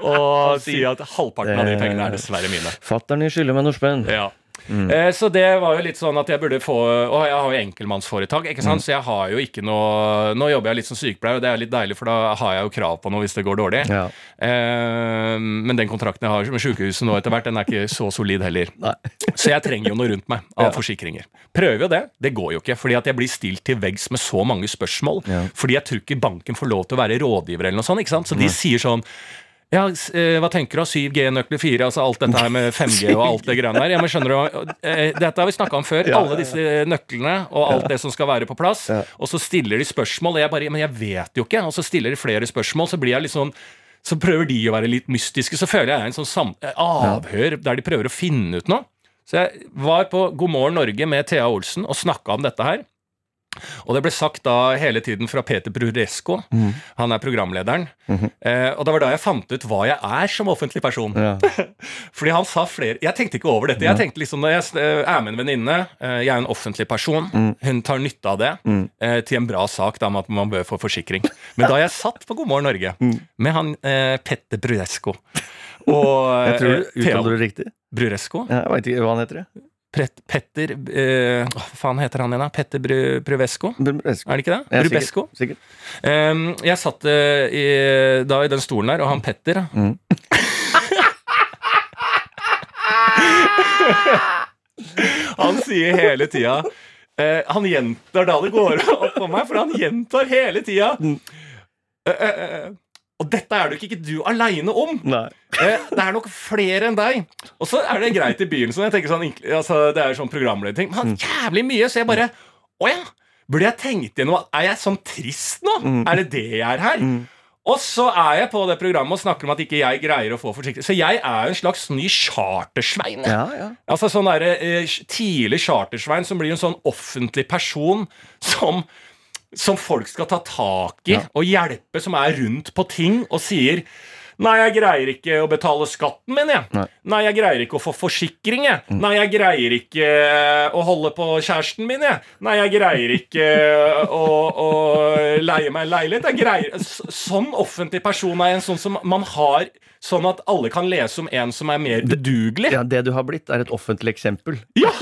Og si at halvparten av de pengene er dessverre mine. Fatter'n skylder meg noe spenn. Ja. Eh, så det var jo litt sånn at jeg burde få Og jeg har jo enkeltmannsforetak, ikke sant? så jeg har jo ikke noe Nå jobber jeg litt som sykepleier, og det er litt deilig, for da har jeg jo krav på noe hvis det går dårlig. Ja. Eh, men den kontrakten jeg har med sykehuset nå etter hvert, den er ikke så solid heller. Nei. Så jeg trenger jo noe rundt meg av forsikringer. Prøver jo det. Det går jo ikke, fordi at jeg blir stilt til veggs med så mange spørsmål. Ja. Fordi jeg tror ikke banken får lov til å være rådgiver eller noe sånt. ikke sant? Så de sier sånn ja, eh, hva tenker du? 7G, nøkkel 4, altså alt dette her med 5G og alt det greiene der. Ja, men skjønner du, eh, Dette har vi snakka om før. Alle disse nøklene og alt det som skal være på plass. Og så stiller de spørsmål, og jeg bare Men jeg vet jo ikke. Og så stiller de flere spørsmål, så blir jeg litt sånn så prøver de å være litt mystiske. Så føler jeg en sånn sam avhør der de prøver å finne ut noe. Så jeg var på God morgen Norge med Thea Olsen og snakka om dette her. Og det ble sagt da hele tiden fra Peter Bruresco, han er programlederen. eh, og det var da jeg fant ut hva jeg er som offentlig person. Ja. Fordi han sa flere Jeg tenkte ikke over dette. Jeg tenkte liksom Når jeg eh, er med en venninne, eh, jeg er en offentlig person, hun tar nytte av det eh, til en bra sak da med at man bør få forsikring. Men da jeg satt på God morgen Norge med han eh, Petter Bruresco og Jeg tror du eh, Thea uttaler det riktig. Bruresco Ja, Jeg veit ikke hva han heter. jeg. Petter eh, Hva faen heter han igjen, da? Petter Bru, Bruvesco? Brubesco. Er det ikke det? Ja, Brubesco. Sikkert. sikkert. Um, jeg satt uh, i, da i den stolen der, og han Petter da. Mm. Han sier hele tida uh, Han gjentar da det går opp for meg, for han gjentar hele tida. uh, og dette er du ikke du aleine om. Nei. Eh, det er nok flere enn deg. Og så er det greit i begynnelsen. Jeg tenker sånn, altså, Det er jo sånn programlederting. Men jævlig mye, så jeg bare Å ja. Burde jeg tenkt gjennom Er jeg sånn trist nå? Er det det jeg er her? Og så er jeg på det programmet og snakker om at ikke jeg greier å få forsiktig. Så jeg er en slags ny chartersvein. Ja, ja. Altså sånn der, eh, tidlig chartersvein som blir en sånn offentlig person som, som folk skal ta tak i Ja. og hjelpe, som er rundt på ting og sier Nei, jeg greier ikke å betale skatten min, jeg. Nei. Nei, jeg greier ikke å få forsikring, jeg. Nei, jeg greier ikke eh, å holde på kjæresten min, jeg. Nei, jeg greier ikke eh, å, å leie meg leilighet. Jeg greier Sånn offentlig person er en sånn som man har Sånn at alle kan lese om en som er mer udugelig. ja, Det du har blitt, er et offentlig eksempel. Ja!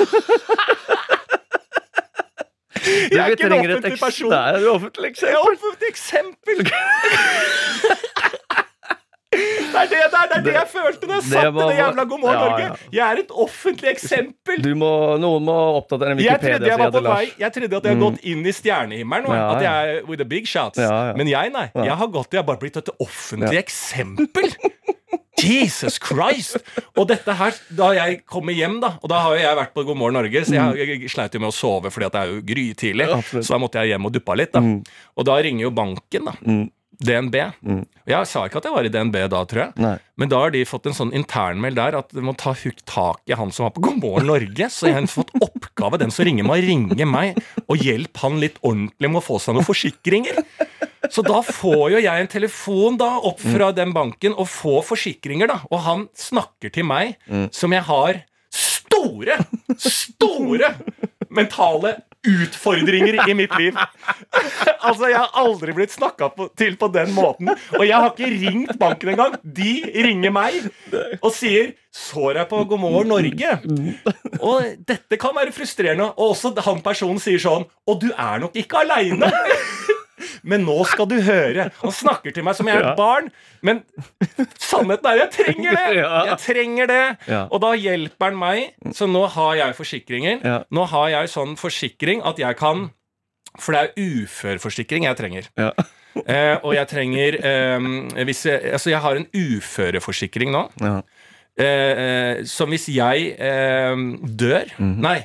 Jeg er ikke en offentlig person. Det er et offentlig eksempel. Det er offentlig eksempel! Det er det, det, er, det, er det jeg følte da jeg satt i det jævla God morgen Ja, Norge. Jeg er et offentlig eksempel. Du må, noen må oppdatere Jeg trodde Wikipedia. jeg var på Lars. Jeg trodde at jeg hadde gått inn i stjernehimmelen. Ja, At jeg with the big shots. Men jeg, nei. Jeg har gått Jeg har bare blitt et offentlig eksempel. Jesus Christ! Og dette her, da jeg kommer hjem, da Og da har jo jeg vært på God morgen Norge, så jeg, jeg sleit jo med å sove fordi at det er jo grytidlig. Ja, Så da måtte jeg hjem og duppa litt. da Og da ringer jo banken, da. Mm. DNB. Mm. Jeg sa ikke at jeg var i DNB da, tror jeg. Nei. Men da har de fått en sånn internmeld der at de må ta tak i han som var på God morgen Norge. Så jeg har fått oppgave, den som ringer, må ringe meg og hjelpe han litt ordentlig med å få seg noen forsikringer. Så da får jo jeg en telefon da opp fra den banken og får forsikringer, da. Og han snakker til meg som jeg har store, store mentale utfordringer i mitt liv. altså, jeg har aldri blitt snakka til på den måten. Og jeg har ikke ringt banken engang. De ringer meg og sier 'Så deg på God morgen Norge'. Og dette kan være frustrerende. Og også han personen sier sånn 'Og du er nok ikke aleine'. Men nå skal du høre. Han snakker til meg som jeg er et barn. Men sannheten er jeg trenger det! Jeg trenger det. Og da hjelper han meg. Så nå har jeg forsikringer. Nå har jeg sånn forsikring at jeg kan For det er uførforsikring jeg trenger. Ja. Eh, og jeg trenger eh, hvis jeg, Altså, jeg har en uføreforsikring nå. Ja. Eh, eh, som hvis jeg eh, dør Nei.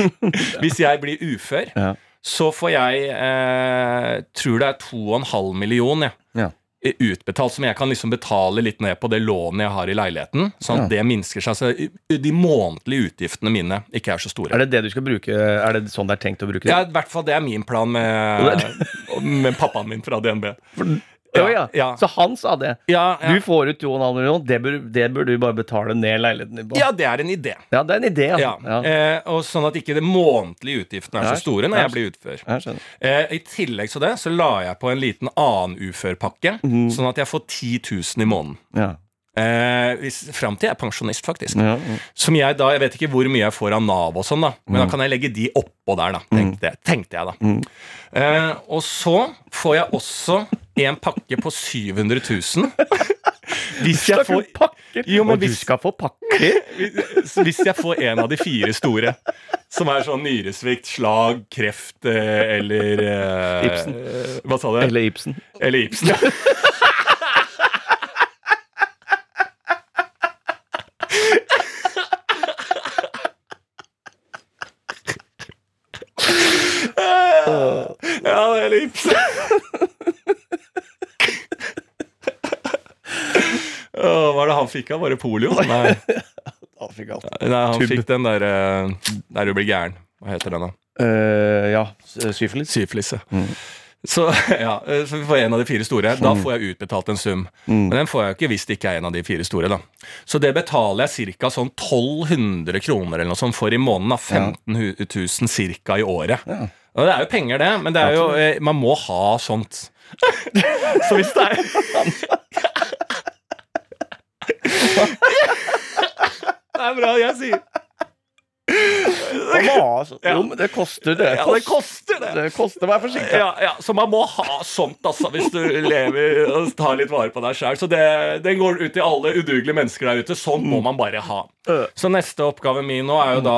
hvis jeg blir ufør, Ja. Så får jeg eh, Tror det er 2,5 millioner Ja. eh, utbetalt, som jeg kan liksom betale litt ned på det lånet jeg har i leiligheten. Sånn at Ja. det minsker seg. Så de månedlige utgiftene mine ikke er så store. Er det det du skal bruke? Er det sånn det er tenkt å bruke det? Ja, i hvert fall det er min plan med, med pappaen min fra DNB. Ja, ja. ja. Så han sa det. Ja, ja. Du får ut 2,5 millioner, det bør, det bør du bare betale ned leiligheten din på. ja, det er en idé. Ja, det er en idé, Ja. Eh, og sånn at ikke de månedlige utgiftene er så store når jeg blir utfør. Eh, I tillegg til det så la jeg på en liten annen uførpakke, mm. sånn at jeg får 10 000 i måneden. Ja. Eh, fram til jeg er pensjonist, faktisk. Ja, ja. Som jeg da, Jeg vet ikke hvor mye jeg får av Nav og sånn, da, men da kan jeg legge de oppå der, da. Tenkte, tenkte jeg, da. Eh, og så får jeg også en pakke på 700 000. Hvis jeg får pakker! Jo, men og du skal få pakker! hvis hvis jeg får en av de fire store, som er sånn nyresvikt, slag, kreft eh, eller eh, Ibsen. Hva sa du? Eller Ibsen. Eller Ibsen. ja. Ja, oh, Hva er det han fikk av? Var det polio? Nei. fikk alt. Nei, han Tub. fikk den der eh, der du blir gæren. Hva heter den, da? Uh, ja, s- syfilis. Syfilis. ja. Mm. Så, ja, eh, så vi får en av de fire store. Da får jeg utbetalt en sum. Mm. Men den får jeg jo ikke hvis det ikke er en av de fire store. da Så det betaler jeg ca. sånn 1200 kroner eller noe sånt for i måneden. da 15 000 ca. i året. Ja. Og det er jo penger, det, men det er jo, eh, man må ha sånt. så hvis det er Det er bra jeg sier. Ha Jo, men det koster, det. Ja, det koster det. Det koster, vær forsiktig. Ja, ja, så man må ha sånt altså, hvis du lever og tar litt vare på deg sjøl. Så det, den går ut til alle udugelige mennesker der ute. Sånn må man bare ha. Så neste oppgave min nå er jo da,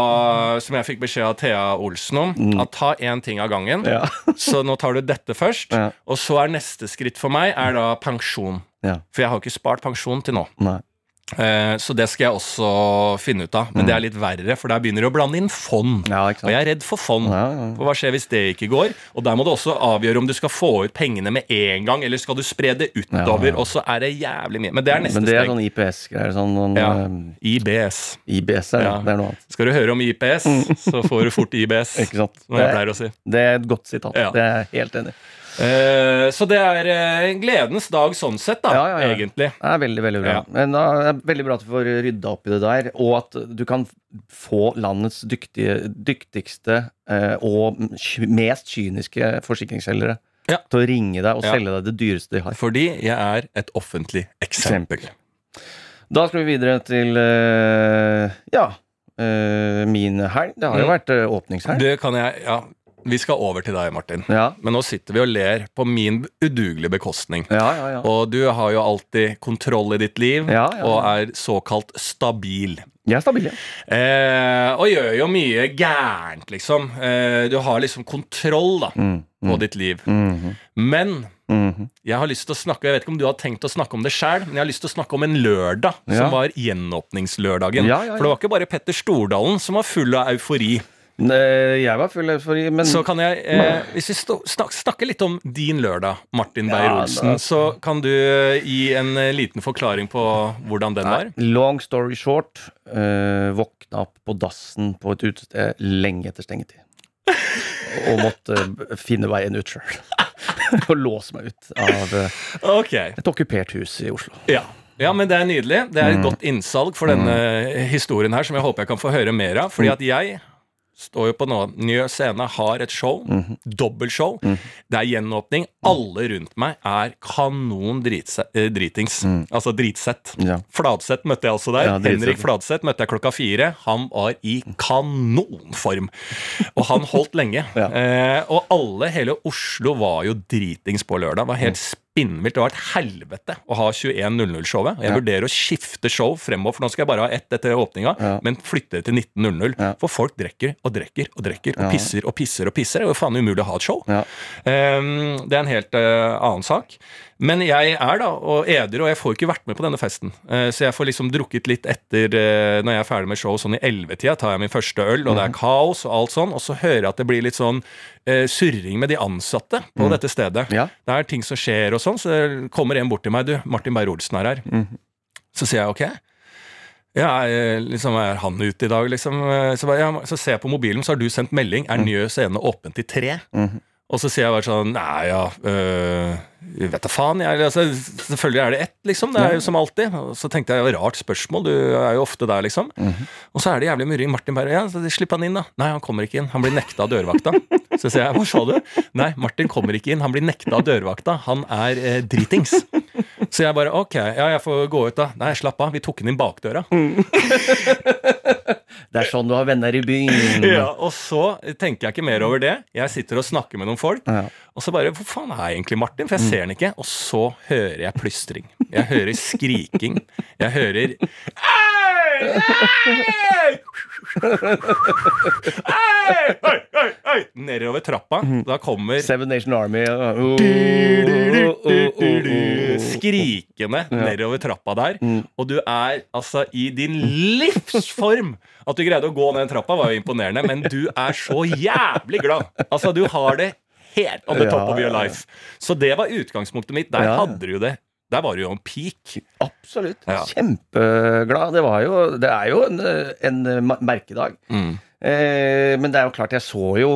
som jeg fikk beskjed av Thea Olsen om, at ta én ting av gangen. Ja. Så nå tar du dette først. Og så er neste skritt for meg er da pensjon. For jeg har ikke spart pensjon til nå. Nei. Eh, så det skal jeg også finne ut av. Men det er litt verre, for der begynner du å blande inn fond. Mm. Ja. Og jeg er redd for fond. Ja, ja. For hva skjer hvis det ikke går? Og der må du også avgjøre om du skal få ut pengene med en gang, eller skal du spre det utover. Og så er det jævlig mye. Men det er neste Men det er sånn IPS-greier. Sånn, noen, Ja. eh, IBS. IBS er, det er noe annet. Skal du høre om IPS, så får du fort IBS. Ikke sant? Som jeg pleier å si. det er et godt sitat. Det er jeg helt enig i. Eh, så det er eh, en gledens dag sånn sett, da, Ja, ja, ja. egentlig. Det er veldig, veldig bra. Men da er det veldig bra at du får rydda opp i det der, og at du kan få landets dyktige, dyktigste eh, og mest kyniske forsikringsselgere til å ringe deg og selge deg det dyreste de har. Fordi jeg er et offentlig eksempel. Da skal vi videre til eh, ja, eh, min helg. Det har jo Mm. vært åpningshelg. Det kan jeg Ja, vi skal over til deg, Martin. Ja, Men nå sitter vi og ler på min udugelige bekostning. ja, ja. ja. Og du har jo alltid kontroll i ditt liv, og er såkalt stabil. Jeg er stabil, ja. Eh, og gjør jo mye gærent, liksom. Eh, du har liksom kontroll da, Mm, på ditt liv. mhm, Men mhm. jeg har lyst til å snakke Jeg vet ikke om du har tenkt å snakke om det sjøl, men jeg har lyst til å snakke om en lørdag Ja. som var gjenåpningslørdagen. Ja, ja. For det var ikke bare Petter Stordalen som var full av eufori. Eh, Jeg var full eufori, men Så kan jeg, eh, hvis vi snak, snakker litt om din lørdag, Martin Beyer-Olsen, ja, så kan du eh, gi en eh, liten forklaring på hvordan den var? Long story short, eh, våkna opp på dassen på et utested lenge etter stengetid. Og måtte finne veien ut sjøl. og låse meg ut av okay. Et okkupert hus i Oslo. ja. Ja, men det er nydelig. Det er Mm. et godt innsalg for denne historien her, som jeg håper jeg kan få høre mer av. Fordi at jeg står jo på nå, Njø scene, har et show. Mhm. Dobbeltshow. Det er gjenåpning. Alle rundt meg er kanon dritings. Mm. dritings. Altså dritsett. Mm. Ja. Fladseth møtte jeg altså der. Ja, Henrik Fladseth møtte jeg klokka fire. Han var i kanonform. Og han holdt lenge. Ja. eh, og alle, hele Oslo, var jo dritings på lørdag. Var helt Mm. Spinnvilt. Det var et helvete å ha 21.00-showet. Jeg Ja. vurderer å skifte show fremover, for nå skal jeg bare ha ett etter åpninga, Ja. men flytte det til 19.00. Ja. For folk drikker og drikker og drikker og pisser og pisser og pisser. Det er jo faen umulig å ha et show. Um, det er en helt uh, annen sak. Men jeg er da og edru, og jeg får ikke vært med på denne festen. Eh, så jeg får liksom drukket litt etter eh, når jeg er ferdig med show, sånn i ellevetida tar jeg min første øl, og det er kaos og alt sånn, og så hører jeg at det blir litt sånn surring med de ansatte på dette stedet. Det er ting som skjer og sånn, så det kommer en bort til meg, du, Martin Beyer-Olsen er her. Så sier jeg ok. Ja, er, liksom, er han ute i dag, liksom? Så, bare, ja, så ser jeg på mobilen, så har du sendt melding. Er Njø scene åpen til tre? Og så sier jeg bare sånn Nei, ja øh, Vet da faen. Jeg, altså, selvfølgelig er det ett, liksom. Det er jo som alltid. Og så tenkte jeg, rart spørsmål. Du er jo ofte der, liksom. Og så er det jævlig murring. Martin bare Ja, så slipp han inn, da. Nei, han kommer ikke inn. Han blir nekta av dørvakta. Så sier jeg, hva sa du? Nei, Martin kommer ikke inn. Han blir nekta av dørvakta. Han er eh, dritings. Så jeg bare ok, ja, jeg får gå ut, da. Nei, slapp av. Vi tok den inn bakdøra. Det er sånn du har venner i byen. Ja, og så tenker jeg ikke mer over det. Jeg sitter og snakker med noen folk, Ja. Og så bare Hvor faen er egentlig Martin? For jeg ser han ikke. Og så hører jeg plystring. Jeg hører skriking. Jeg hører! Nedover trappa. Da kommer Seven Nation Army. skrikende nedover trappa der. Og du er altså i din livsform. At du greide å gå ned trappa, var jo imponerende, men du er så jævlig glad. Altså, du har det helt on the top of your life. Så det var utgangspunktet mitt. Der hadde du jo det Der var du jo en peak. Absolutt. Kjempeglad. Det var jo Det er jo en, en merkedag. Mm. Eh, men det er jo klart, jeg så jo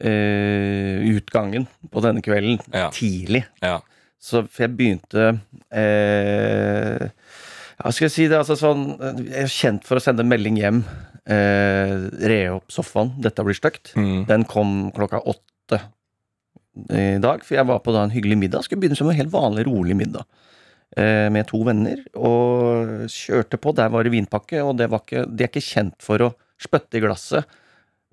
eh, utgangen på denne kvelden tidlig. Ja. Så for jeg begynte eh, Hva skal jeg si det? Altså sånn Jeg er kjent for å sende en melding hjem. Eh, re opp sofaen. Dette blir stygt. Mm. Den kom klokka åtte i dag. For jeg var på da en hyggelig middag. Skulle begynne som en helt vanlig, rolig middag. Eh, med to venner. Og kjørte på. Der var det vinpakke, og det, var ikke, de er ikke kjent for å spytte i glasset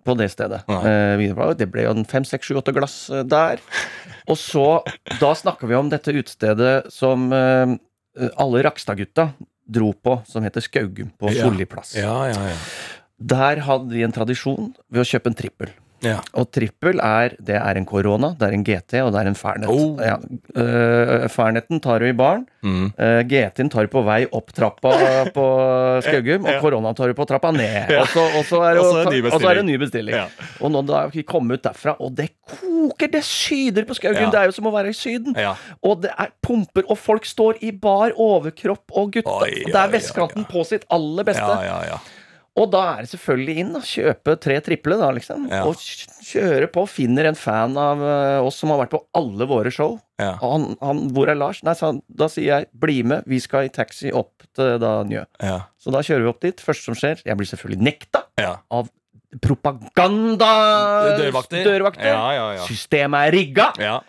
på det stedet. Eh, det ble jo en fem, seks, sju, åtte glass eh, der. Og så, da snakker vi om dette utestedet som eh, alle Rakstad-gutta dro på, som heter Skaugum på. Solli plass. Ja, ja, ja. Der hadde vi en tradisjon ved å kjøpe en trippel. Ja. Og trippel er det er en korona, det er en GT og det er en Fernet. Oh. Ja. Uh, Ferneten tar du i baren. Mm. Uh, GT-en tar du på vei opp trappa på Skaugum, og koronaen tar du på trappa ned. Og, så, og, så er det, Og så er det en ny bestilling. Ja. Og nå da vi kom ut derfra, og det koker, det syder på Skaugum. Det er jo som å være i Syden. Ja. Og det er pumper, og folk står i bar overkropp, og gutta Oi, Det er vestkanten på sitt aller beste. Ja, ja, ja. Og da er det selvfølgelig inn, da. Kjøpe tre triple, da, liksom. Ja. Og kj- kjøre på. Finner en fan av eh, oss som har vært på alle våre show. Ja. Og han, han 'Hvor er Lars?' Nei, så han. Da sier jeg 'Bli med, vi skal i taxi opp til da Njø'. Ja. Så da kjører vi opp dit. Første som skjer Jeg blir selvfølgelig nekta av propaganda... Dørvakter. dørvakter. Ja, ja, ja. Systemet er rigga. ja.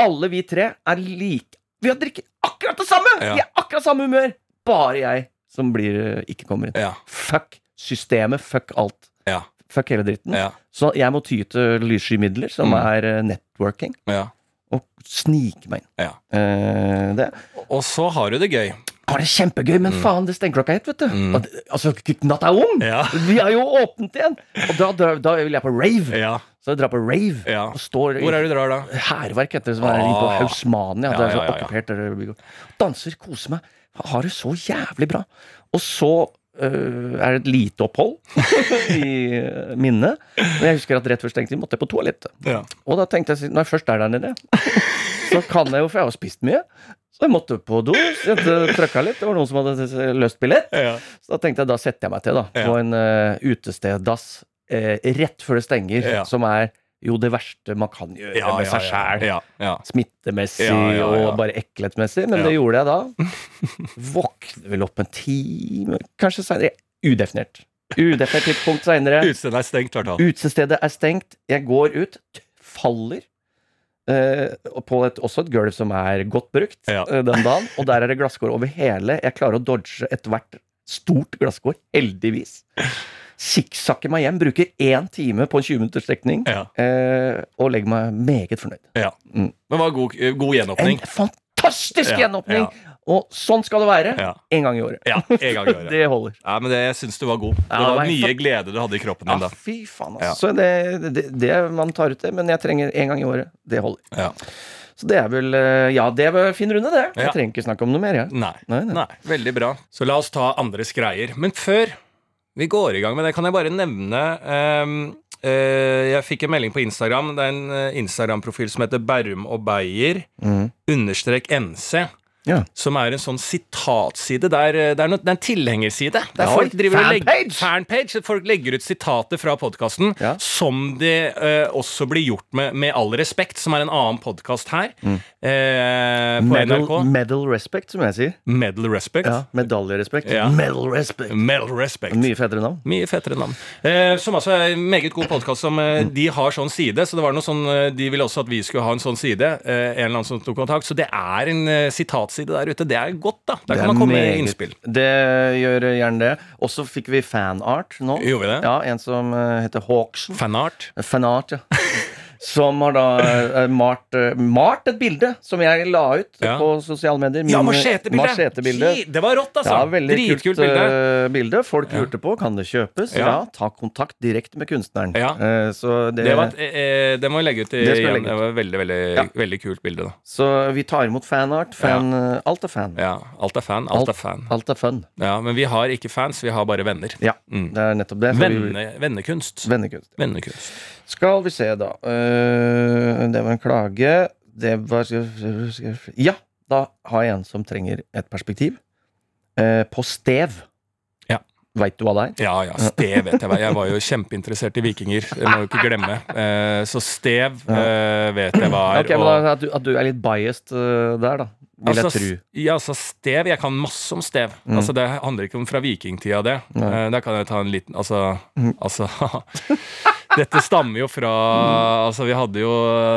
Alle vi tre er like Vi har drikket akkurat det samme! Vi er akkurat samme humør! Bare jeg som blir, eh, ikke kommer inn. Ja. Fuck systemet, fuck alt. Ja. Fuck hele dritten. Ja. Så jeg må ty til lyssky midler, som Mm. er eh, networking, ja. og snike meg inn. Ja. Eh, det Og så har du det gøy. har det kjempegøy, men faen, det stenger klokka ett, vet du. Mm. Det- Altså, natta er ung! Ja. Vi har jo åpnet igjen! Og da, da, da vil jeg på rave. Ja. Så jeg drar på rave, Ja. Hvor er det du drar, da? hærverk heter det som er på. Hausmania. Ja, ja, ja, ja. Danser, koser meg. Har det så jævlig bra. Og så er det et lite opphold i øh, minnet. Men jeg husker at rett før stengtid måtte jeg på toalettet. Ja. Og da tenkte jeg når jeg først er der nede, så kan jeg jo, for jeg har spist mye. Så jeg måtte på do. trøkka litt. Det var noen som hadde løst billett. Ja. Så da tenkte jeg da setter jeg meg til da på en uh, utesteddass uh, rett før det stenger, Ja. som er jo det verste man kan gjøre Ja, med seg sjæl. Ja, ja. Smittemessig og bare ekkelhetsmessig, men det gjorde jeg da. Våkner vel opp en time, kanskje seinere. Udefinert. Udefinert tidspunkt seinere. Utestedet er stengt, hvert fall. Utestedet er stengt. Jeg går ut, faller. eh, på et, også et gulv som er godt brukt eh, den dagen. Og der er det glasskår over hele. Jeg klarer å dodge ethvert stort glasskår. Heldigvis. Sikksakker meg hjem, bruker én time på en 20 minutters strekning. Ja. eh, og legger meg meget fornøyd. Ja. Mm. Men det var god, god En fantastisk Ja, gjenåpning! Og sånn skal det være. En gang i året. Ja, en gang i året. Det holder. Ja, men det, jeg syns du var god. Det Ja, det var var mye glede du hadde i kroppen Ja, din da. fy faen, altså. Så det, det, det man tar ut det, men jeg trenger en gang i året. Det holder. Ja. Så det er vel eh, Ja, det var fin runde, det. Jeg trenger ikke snakke om noe mer, jeg. Nei. Nei, nei. Nei, veldig bra. Så la oss ta andres greier. Men før vi går i gang med det, kan jeg bare nevne um, uh, Jeg fikk en melding på Instagram. Det er en eh, Instagram-profil som heter Bærum og Beyer mm. understrek NC. Ja. Som er en sånn sitatside. Der, det, er no, det er en tilhengerside. Der Ja, folk driver og legger, fanpage! fanpage. Folk legger ut sitater fra podkasten Ja. som det uh, også blir gjort med Med all respekt, som er en annen podkast her. eh, på Medal, NRK. medal respect, som jeg sier. Medal respect. Ja, Medaljerespekt. Ja. Medal respect. Medal respect. Mye fetere navn. Mye fetere navn. Uh, som altså er en meget god podkast. Som mm. de har sånn side. Så det var noe sånn De ville også at vi skulle ha en sånn side. En eller annen som tok kontakt. Så det er en eh, sitatside der ute. Det er godt, da. Der kan man komme med innspill. Det gjør gjerne det. Og så fikk vi fanart nå. Gjorde vi det? Ja, En som eh, heter Hawkson. Fanart. Fanart, ja. Som har da eh, malt, eh, malt et bilde som jeg la ut Ja. på sosiale medier. Ja, Min- machetebilde! machetebilde. Det var rått, altså. Ja, veldig Dritkult kult bilde. eh, bilde. Folk lurte på kan det kjøpes. Ja. Ja. ta kontakt direkte med kunstneren. Ja. Eh, så det, Det, var, eh, det må jeg legge ut i, Det igjen. legge ut. Det var et veldig, veldig, Ja. veldig kult bilde. da så vi tar imot fanart. Fan, eh, Alt er fan. Ja, Alt er fan. Alt er fan. Alt er fun. Ja, Men vi har ikke fans, vi har bare venner. Ja, Mm. det er nettopp det. vi- vennekunst. Vennekunst. Vennekunst. Skal vi se, da. Eh, det var en klage. Det var Ja, da har jeg en som trenger et perspektiv. Eh, på stev. Ja. Veit du hva det er? Ja, ja, Stev vet jeg hva. Jeg var jo kjempeinteressert i vikinger. Det må jo ikke glemme. Eh, så Stev vet jeg hva er. Ok, men da, at, du, at du er litt biased der, da. Vil Altså, jeg tru. Ja, altså Stev Jeg kan masse om stev. Altså Det handler ikke om fra vikingtida, det. Eh, der kan jeg ta en liten Altså, altså Dette stammer jo fra Altså Vi hadde jo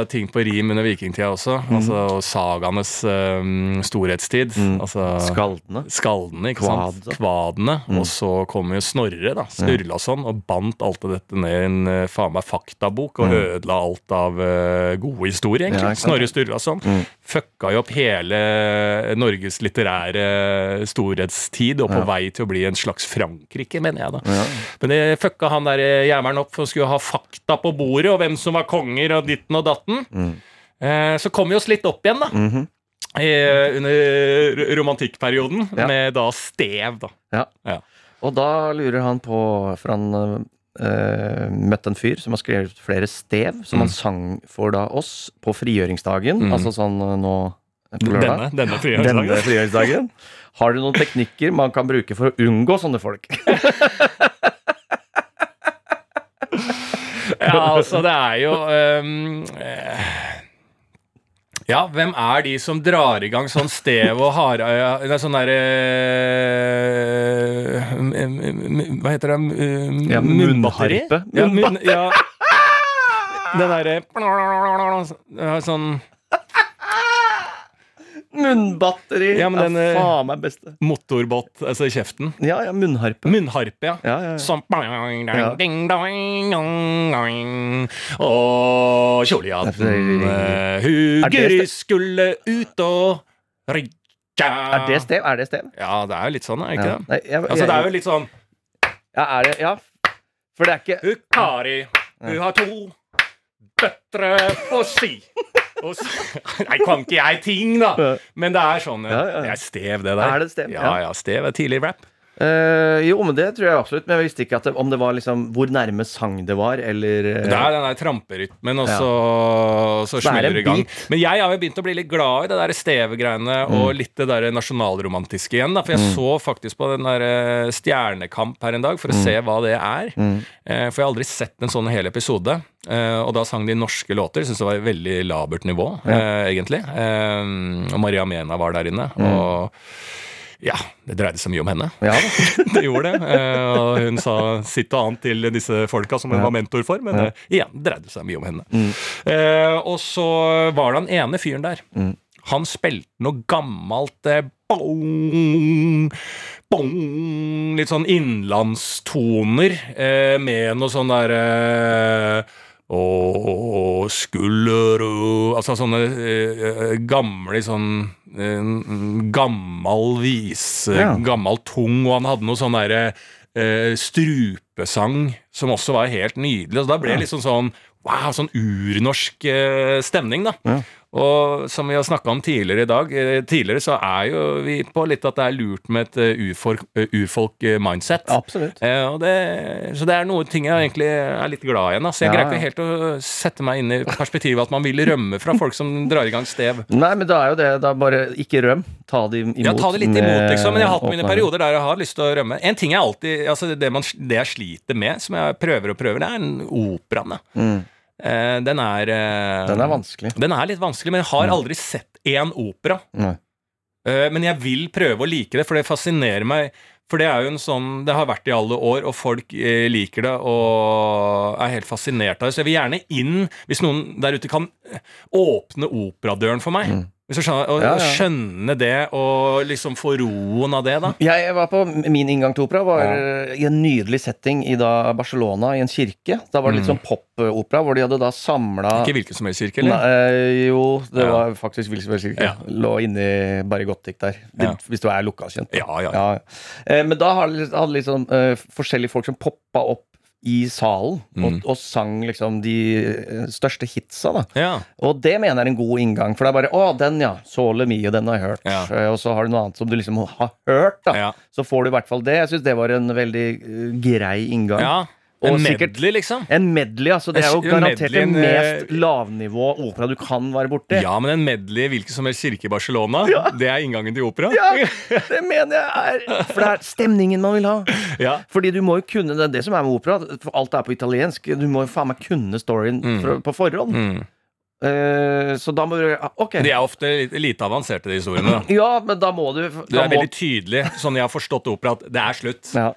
ting på rim under vikingtida også. Altså og sagaenes um, storhetstid. Altså Skaldene. Skaldene, ikke sant? Kvadene. Mm. Og så kom jo Snorre, da, Sturlason, og bandt alt av dette ned i en eh, faen meg faktabok, og ødela alt av uh, gode historier, egentlig. Ja? Snorre Sturlason. Fucka jo opp hele Norges litterære storhetstid, og på vei til å bli en slags Frankrike, mener jeg, da. Men det fucka han der eh, jævelen opp for å skulle ha fakta på bordet, og hvem som var konger, og ditten og datten. Eh, så kom vi oss litt opp igjen, da. Eh, under romantikkperioden, Ja. med da stev, da. Ja. Ja. Og da lurer han på For han eh, møtte en fyr som har skrevet flere stev, som Mm. han sang for da oss på frigjøringsdagen. Altså sånn eh, nå denne. Denne, frigjøringsdagen. Denne frigjøringsdagen. frigjøringsdagen. Har du noen teknikker man kan bruke for å unngå sånne folk? Ja, altså, det er jo eh, Ja, hvem er de som drar i gang sånn stev og hardøya Det er sånn derre Hva heter det? Uh, Ja, Munnbatteri? Ja, munn, ja. Den derre Sånn Munnbatteri! Ja, men den, eh, faen meg beste. motorbåt, altså i kjeften. Ja, ja, munnharpe. Munnharpe, ja. Ja, ja, ja. Dong. Og kjolejatten eh, huger Er skulle ut og rygge Er det stev? Er det stev? Ja, det er jo litt sånn, er det ikke det? Nei, jeg, Altså, det er jo litt sånn ja, er det, ja. For det er ikke Hun Kari, hun har to døtre på ski. Og så, nei, kan ikke jeg ting, da! Men det er sånn. Ja. Det er stev, det der. Er det stev? Ja, Ja. ja, stev er tidlig rap. Eh, Jo, men det tror jeg absolutt. Men jeg visste ikke at det, om det var liksom hvor nærme sang det var, eller uh, Det er den der tramperytmen, og så, så Så er smeller det i gang. bit. Men jeg har jo begynt å bli litt glad i det der stevegreiene Mm. og litt det der nasjonalromantiske igjen. Da. For jeg så faktisk på den der eh, Stjernekamp her en dag for å Mm. se hva det er. Uh, For jeg har aldri sett en sånn hel episode. Og da sang de norske låter. Syns det var et veldig labert nivå, eh, egentlig. Og Maria Mena var der inne. Mm. Og ja, det dreide seg mye om henne. Ja, det gjorde det. Eh, og hun sa sitt og annet til disse folka som hun var mentor for, men ja. igjen, det dreide seg mye om henne. Eh, og så var det han ene fyren der. Han spilte noe gammelt eh, bong, bong, Litt sånn innlandstoner eh, med noe sånn derre å, skulle du Altså sånne eh, eh, gamle sånn eh, Gammal vise, Ja. gammal tung, og han hadde noe sånn derre eh, strupesang som også var helt nydelig. Så da ble det liksom sånn wow, sånn urnorsk eh, stemning, da. Ja. Og som vi har snakka om tidligere i dag, eh, tidligere så er jo vi på litt at det er lurt med et eh, urfolk, eh, urfolk-mindset. Absolutt. Eh, og det, så det er noen ting jeg egentlig er litt glad i igjen. Altså. Jeg Ja, greier ikke helt å sette meg inn i perspektivet at man vil rømme fra folk som drar i gang stev. Nei, men da er jo det da bare ikke røm. Ta det imot. Ja, ta det litt imot, liksom. Men jeg har hatt mine perioder der jeg har lyst til å rømme. En ting jeg alltid, altså det, man, det jeg sliter med, som jeg prøver og prøver, det er en operaen. Mm. Eh, den er uh, Den er vanskelig. Den er litt vanskelig, men jeg har aldri sett én opera. Nei. Uh, Men jeg vil prøve å like det, for det fascinerer meg. For det er jo en sånn Det har vært i alle år, og folk liker det og er helt fascinert av det. Så jeg vil gjerne inn, hvis noen der ute kan åpne operadøren for meg. Hvis du skjønner, og, Ja, ja. skjønne det, og liksom få roen av det, da. Jeg var på Min inngang til opera var ja. i en nydelig setting i da Barcelona, i en kirke. Da var det litt sånn popopera, hvor de hadde da samla Ikke hvilken som helst kirke, eller? Nei, jo, det var faktisk hvilken som helst kirke. Lå inni Bargotik der. Ja. Hvis du er lokalkjent. kjent. Ja, ja. Ja. Eh, men da hadde liksom uh, forskjellige folk som poppa opp i salen Mm. og, og sang liksom de eh, største hitsa. da Ja. Og det mener jeg er en god inngang, for det er bare 'Å, den, ja. Sole mye, den har jeg hørt'. Ja. Eh, Og så har du noe annet som du liksom har hørt, da. Ja. Så får du i hvert fall det. Jeg syns det var en veldig eh, grei inngang. ja. En medley, liksom? en medley, altså. Det er jo garantert det mest eh, lavnivå opera du kan være borti. Ja, men en medley i hvilken som helst kirke i Barcelona, det er inngangen til opera. Ja, det mener jeg er For det er stemningen man vil ha. Ja. Fordi du må jo kunne Det er det som er med opera. For alt er på italiensk. Du må jo faen meg kunne storyen fra- på forhånd. Mm. Eh, så da må du Ok. De er ofte litt, lite avanserte, de historiene. da. Ja, men da må du Det er må, veldig tydelig, sånn jeg har forstått opera, at det er slutt. ja,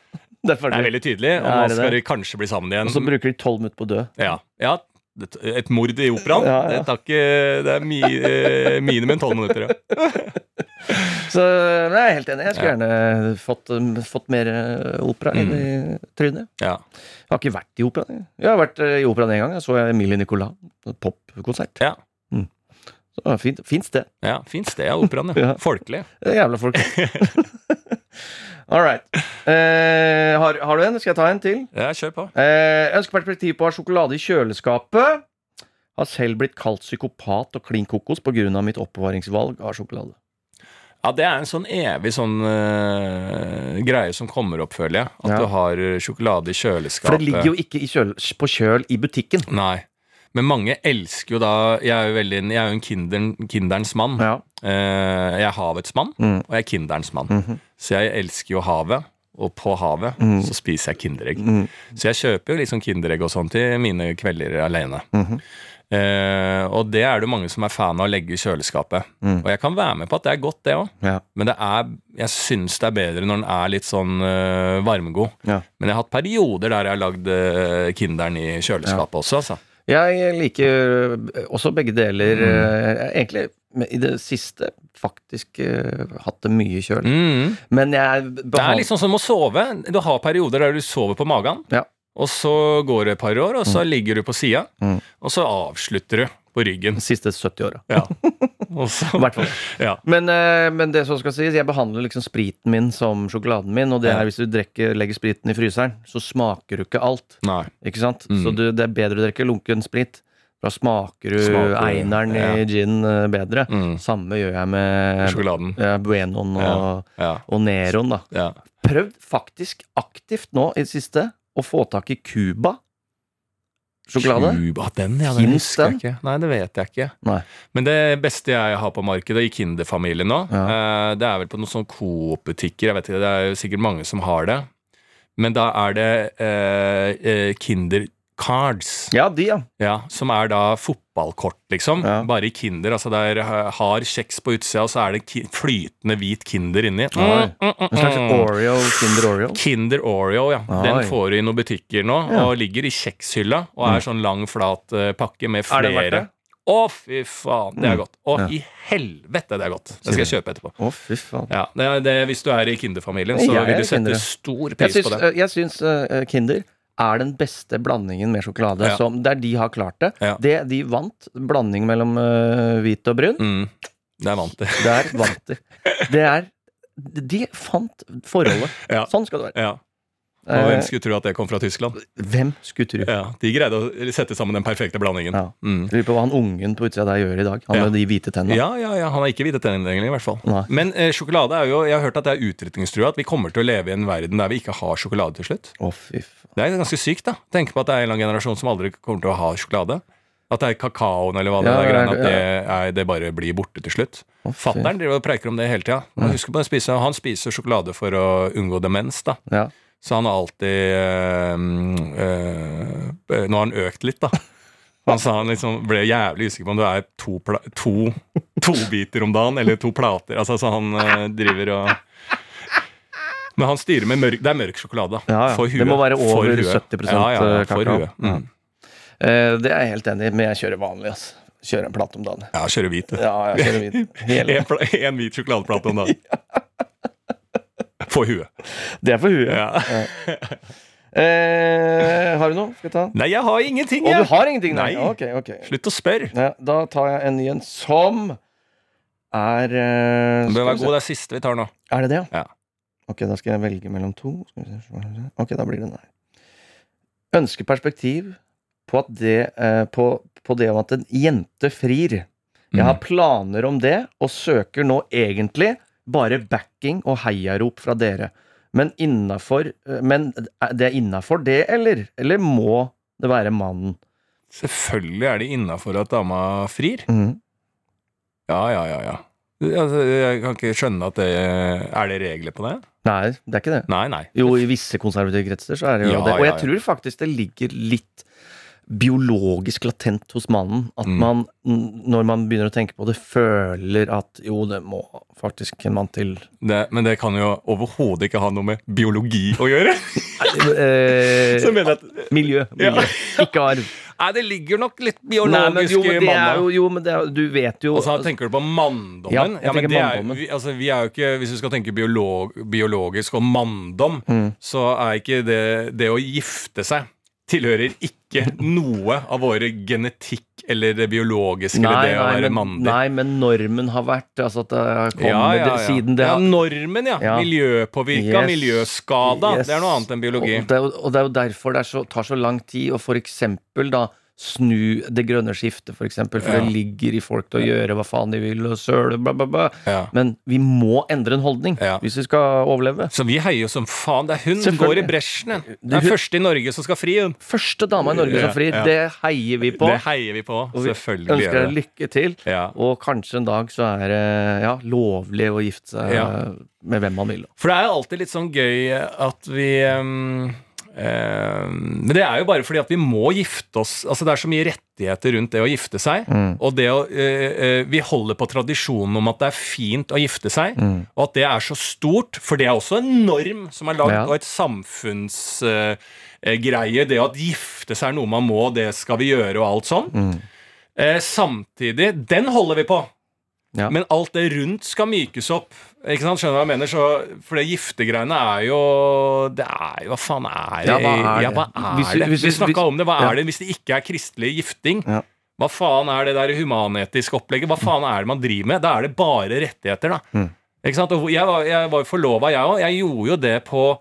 derfor Det er veldig tydelig, og Ja, nå er skal det? de kanskje bli sammen igjen. Og så bruker de tolv minutter på å dø. Ja, ja et, mord i operaen. Ja, ja. Det, tar ikke, det er mi, eh, minimum tolv minutter. Ja. Så jeg er helt enig. Jeg skulle gjerne fått, um, fått mer uh, opera inn i trynet. Ja. Jeg har ikke vært i operaen. jeg. Har vært uh, i operaen én gang. Jeg så Emilie Nicolas. Popkonsert. Ja. Så det fint, fint sted. ja, Fint sted, ja, operaen. Ja. Ja. Folkelig. Er Jævla folk. All right. Eh, har, har du en? Skal jeg ta en til? Ja, kjør på. Eh, ønsker perspektiv på å ha sjokolade i kjøleskapet. Har selv blitt kalt psykopat og klin kokos pga. mitt oppbevaringsvalg av sjokolade. Ja, det er en sånn evig sånn uh, greie som kommer opp, føler jeg. At Ja. du har sjokolade i kjøleskapet. For det ligger jo ikke i kjøl, på kjøl i butikken. Nei. Men mange elsker jo da Jeg er jo, veldig, jeg er jo en kinderen, kinderens mann. Ja. Eh, jeg er havets mann, Mm. og jeg er kinderens mann. Mhm. Så jeg elsker jo havet. Og på havet Mm. så spiser jeg Kinderegg. Mm. Så jeg kjøper jo sånn Kinderegg og sånn til mine kvelder alene. -hmm. Uh, og det er det mange som er fan av å legge i kjøleskapet. Mm. Og jeg kan være med på at det er godt, det òg. Ja. Men det er, jeg syns det er bedre når den er litt sånn uh, varmegod. Ja. Men jeg har hatt perioder der jeg har lagd uh, Kinderen i kjøleskapet også, altså. Jeg liker øh, også begge deler. Mm. øh, Egentlig i det siste faktisk uh, hatt det mye kjøl. Mm. Men jeg Det er sånn som å sove. Du har perioder der du sover på magen, Ja. og så går det et par år, og så ligger du på sida, Mm. og så avslutter du på ryggen. de siste 70 åra. Ja. Ja. Men, øh, men det som skal sies, jeg behandler liksom spriten min som sjokoladen min. Og det er hvis du drekker, legger spriten i fryseren, så smaker du ikke alt. Nei. Ikke sant? Mm. Så du, det er bedre å drikke lunken sprit. Da smaker du Smaker eineren ja. i gin øh, bedre. Mm. Samme gjør jeg med Sjokoladen. ja, Buenoen og, Ja. og Neroen, da. ja. prøvd faktisk aktivt nå i det siste å få tak i Cuba. Sjokolade. Cuba, den, ja, den jeg den? Nei, det vet jeg ikke. Nei. Men det beste jeg har på markedet i Kinder-familien nå, Ja. eh, det er vel på noen sånne Coop-butikker. Jeg vet ikke, Det er jo sikkert mange som har det. Men da er det eh, eh, Kinder Cards. Ja, de, ja. Ja, som er da fotballkort, liksom. Ja. Bare i Kinder. Altså det er hard kjeks på utsida, og så er det flytende hvit Kinder inni. Mm, mm, mm, En slags mm. Oreo, Kinder Oreo. Kinder Oreo, ja. Oi. Den får du i noen butikker nå, Ja. og ligger i kjekshylla. Og er sånn lang, flat eh, pakke med Er det verdt flere. det? Å, fy faen, det er Mm. godt. Å, Ja. i helvete, det er godt. Det skal jeg kjøpe etterpå. Å, fy faen. Ja, det, det, Hvis du er i Kinder-familien, så vil du sette Kinder. stor pris på det. eh, jeg syns uh, Kinder er den beste blandingen med sjokolade. Ja. Som, der de har klart det. Ja. det. De vant blanding mellom uh, hvit og brun. Mm, det er vant de. Der vant de. Det er De fant forholdet. Ja. Sånn skal det være. Ja. Og hvem Eh, skulle tro at det kom fra Tyskland? hvem skulle tro? Ja, De greide å sette sammen den perfekte blandingen. Ja. Mm. Lurer på hva han ungen på utsida der gjør i dag. Han Ja. med de hvite tennene. Ja, ja, ja, han har ikke hvite tenner lenger, i hvert fall. Nei. Men eh, sjokolade er jo Jeg har hørt at det er utrydningstrua. At vi kommer til å leve i en verden der vi ikke har sjokolade til slutt. Å, fy faen. Det er ganske sykt, da. Tenk på at det er en eller annen generasjon som aldri kommer til å ha sjokolade. At det er kakaoen eller hva det Ja, er, greien, at det, er, det bare blir borte til slutt. Oh. Fatter'n preiker om det hele tida. Han, husker på å spise- han spiser sjokolade for å unngå demens, da. Ja. Så han har alltid øh, øh, Nå har han økt litt, da. Han sa han liksom ble jævlig usikker på om det er to, to, to biter om dagen, eller to plater. Altså, så han øh, driver og Men han styrer med mørk Det er mørk sjokolade. Ja, ja. For huet. Det må være over huet. 70 ja, ja, ja, for kakao. huet. Mm. Eh, det er jeg helt enig i, men jeg kjører vanlig. altså. Kjører en plate om dagen. Ja, kjører hvit. Ja, jeg kjører hvit. Hele. En, en hvit sjokoladeplate om dagen. For huet. Det er for huet. Ja. Eh, har du noe? Skal jeg ta? Nei, jeg har ingenting, Å, Og du har ingenting? Nei. nei. Okay, okay. Slutt å spørre. Ja, da tar jeg en ny en som er eh, Den bør være god. Det er siste vi tar nå. Er det det, Ja. Ok, da skal jeg velge mellom to. Skal vi se. Ok, da blir det den Ønske perspektiv på, det, eh, på, på det om at en jente frir. Jeg har planer om det, og søker nå egentlig bare backing og heiarop fra dere. Men innenfor, Men det er innafor det, eller? Eller må det være mannen? Selvfølgelig er det innafor at dama frir. Mm. Ja, ja, ja. ja. Altså, jeg kan ikke skjønne at det Er det regler på det? Nei, det er ikke det. Nei, nei. Jo, i visse konservative kretser så er det jo Ja, det. Og ja, jeg ja. tror faktisk det ligger litt biologisk latent hos mannen. At Mm. man, når man begynner å tenke på det, føler at jo, det må faktisk en mann til. Det, men det kan jo overhodet ikke ha noe med biologi å gjøre. Eh, Så jeg mener at miljø. Ja. Ikke arv. Nei, det ligger nok litt biologisk jo, i er jo, jo, men det er, du vet jo Og så tenker du på manndommen. Ja, jeg men tenker det er, vi, altså, vi er jo ikke, hvis du skal tenke biolog, biologisk og manndom, Mm. så er ikke det Det å gifte seg tilhører ikke noe av våre genetikk eller det biologiske eller Nei, det å være mandig. nei, men normen har vært altså at det har kommet ja, ja, ja. siden det ja, normen, ja. Ja. Miljøpåvirka, Yes. miljøskada. Yes. Det er noe annet enn biologi. Og det, er og det er jo derfor det så, tar så lang tid å for eksempel da snu det grønne skiftet, for eksempel, for Ja. det ligger i folk til å gjøre hva faen de vil, og søle, bla, bla, bla. Ja. Men vi må endre en holdning Ja. hvis vi skal overleve. Så vi heier jo som faen. Det er hun som går i bresjen. hun. Det er er første i Norge som skal fri, hun. Første dama i Norge som frir, det heier vi på. Det heier vi på. og vi Selvfølgelig ønsker deg lykke til. Og kanskje en dag så er det ja, lovlig å gifte seg med hvem man vil. For det er jo alltid litt sånn gøy at vi ehm, Men det er jo bare fordi at vi må gifte oss. Altså Det er så mye rettigheter rundt det å gifte seg. Mm. Og det å eh, eh, Vi holder på tradisjonen om at det er fint å gifte seg, Mm. og at det er så stort. For det er også en norm som er lagd, Ja. og et samfunnsgreie. det at gifte seg er noe man må, det skal vi gjøre, og alt sånn. Mm. Eh, samtidig, den holder vi på. Ja. Men alt det rundt skal mykes opp. Ikke sant? Skjønner du hva jeg mener? Så, for det giftegreiene er jo Det er jo Hva faen er det? Ja, hva er Ja, det? hva er Hvis vi- det? hvis- vi snakka om det. Hva ja. er det hvis det ikke er kristelig gifting? Ja. Hva faen er det der humanetisk opplegget? Hva faen er det man driver med? Da er det bare rettigheter, da. Mm. Ikke sant? Og jeg var, jo forlova, jeg òg. Jeg gjorde jo det på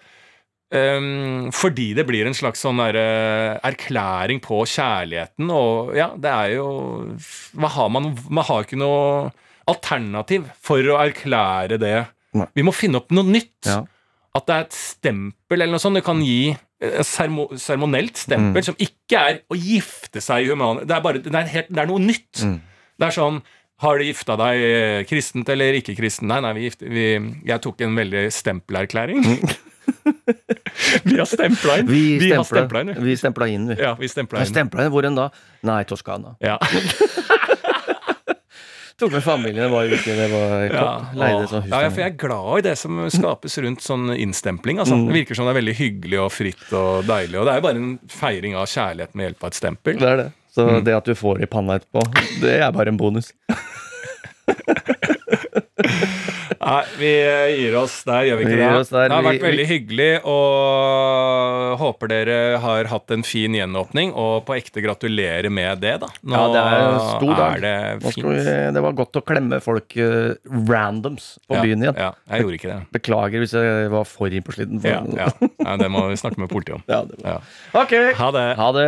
Um, fordi det blir en slags sånn derre erklæring på kjærligheten, og ja, det er jo Hva har man Man har ikke noe alternativ for å erklære det. Nei. Vi må finne opp noe nytt. Ja. At det er et stempel eller noe sånt Det kan gi et sermo- seremonielt stempel Mm. som ikke er å gifte seg i human... Det er, bare, det er, helt, det er noe nytt. Mm. Det er sånn Har du gifta deg eh, kristent eller ikke kristent? Nei, nei, vi gifte, vi, jeg tok en veldig stempelerklæring. vi har stempla inn. Vi, har stempla, stempla inn. vi. vi stempla inn, vi. Ja, vi stempla inn. stempla inn. Hvor enn da? Nei, Toskana. Ja. Tok med familien, det var ikke det var Ja. Leide og- sånn hus. ja, for jeg er glad i det som skapes rundt sånn innstempling. Altså. Mm. Det virker som det er veldig hyggelig og fritt og deilig. Og det er jo bare en feiring av kjærlighet med hjelp av et stempel. Det er det. Så Mm. det at du får i panna etterpå, det er bare en bonus. Nei, vi eh, gir oss der, gjør vi ikke Vi det? der. Det har Vi- vært veldig hyggelig, og håper dere har hatt en fin gjenåpning. Og på ekte gratulerer med det, da. Nå Ja, det er en stor dag. er det fint. vi, det var godt å klemme folk uh, randoms på ja, byen igjen. Ja, jeg gjorde ikke det. Beklager hvis jeg var for innpåsliten. for- Ja, ja. ja, det må vi snakke med politiet om. Ja, det må. Ja. Ok, Ha det. ha det.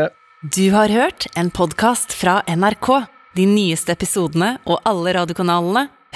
Du har hørt en podkast fra NRK. De nyeste episodene og alle radiokanalene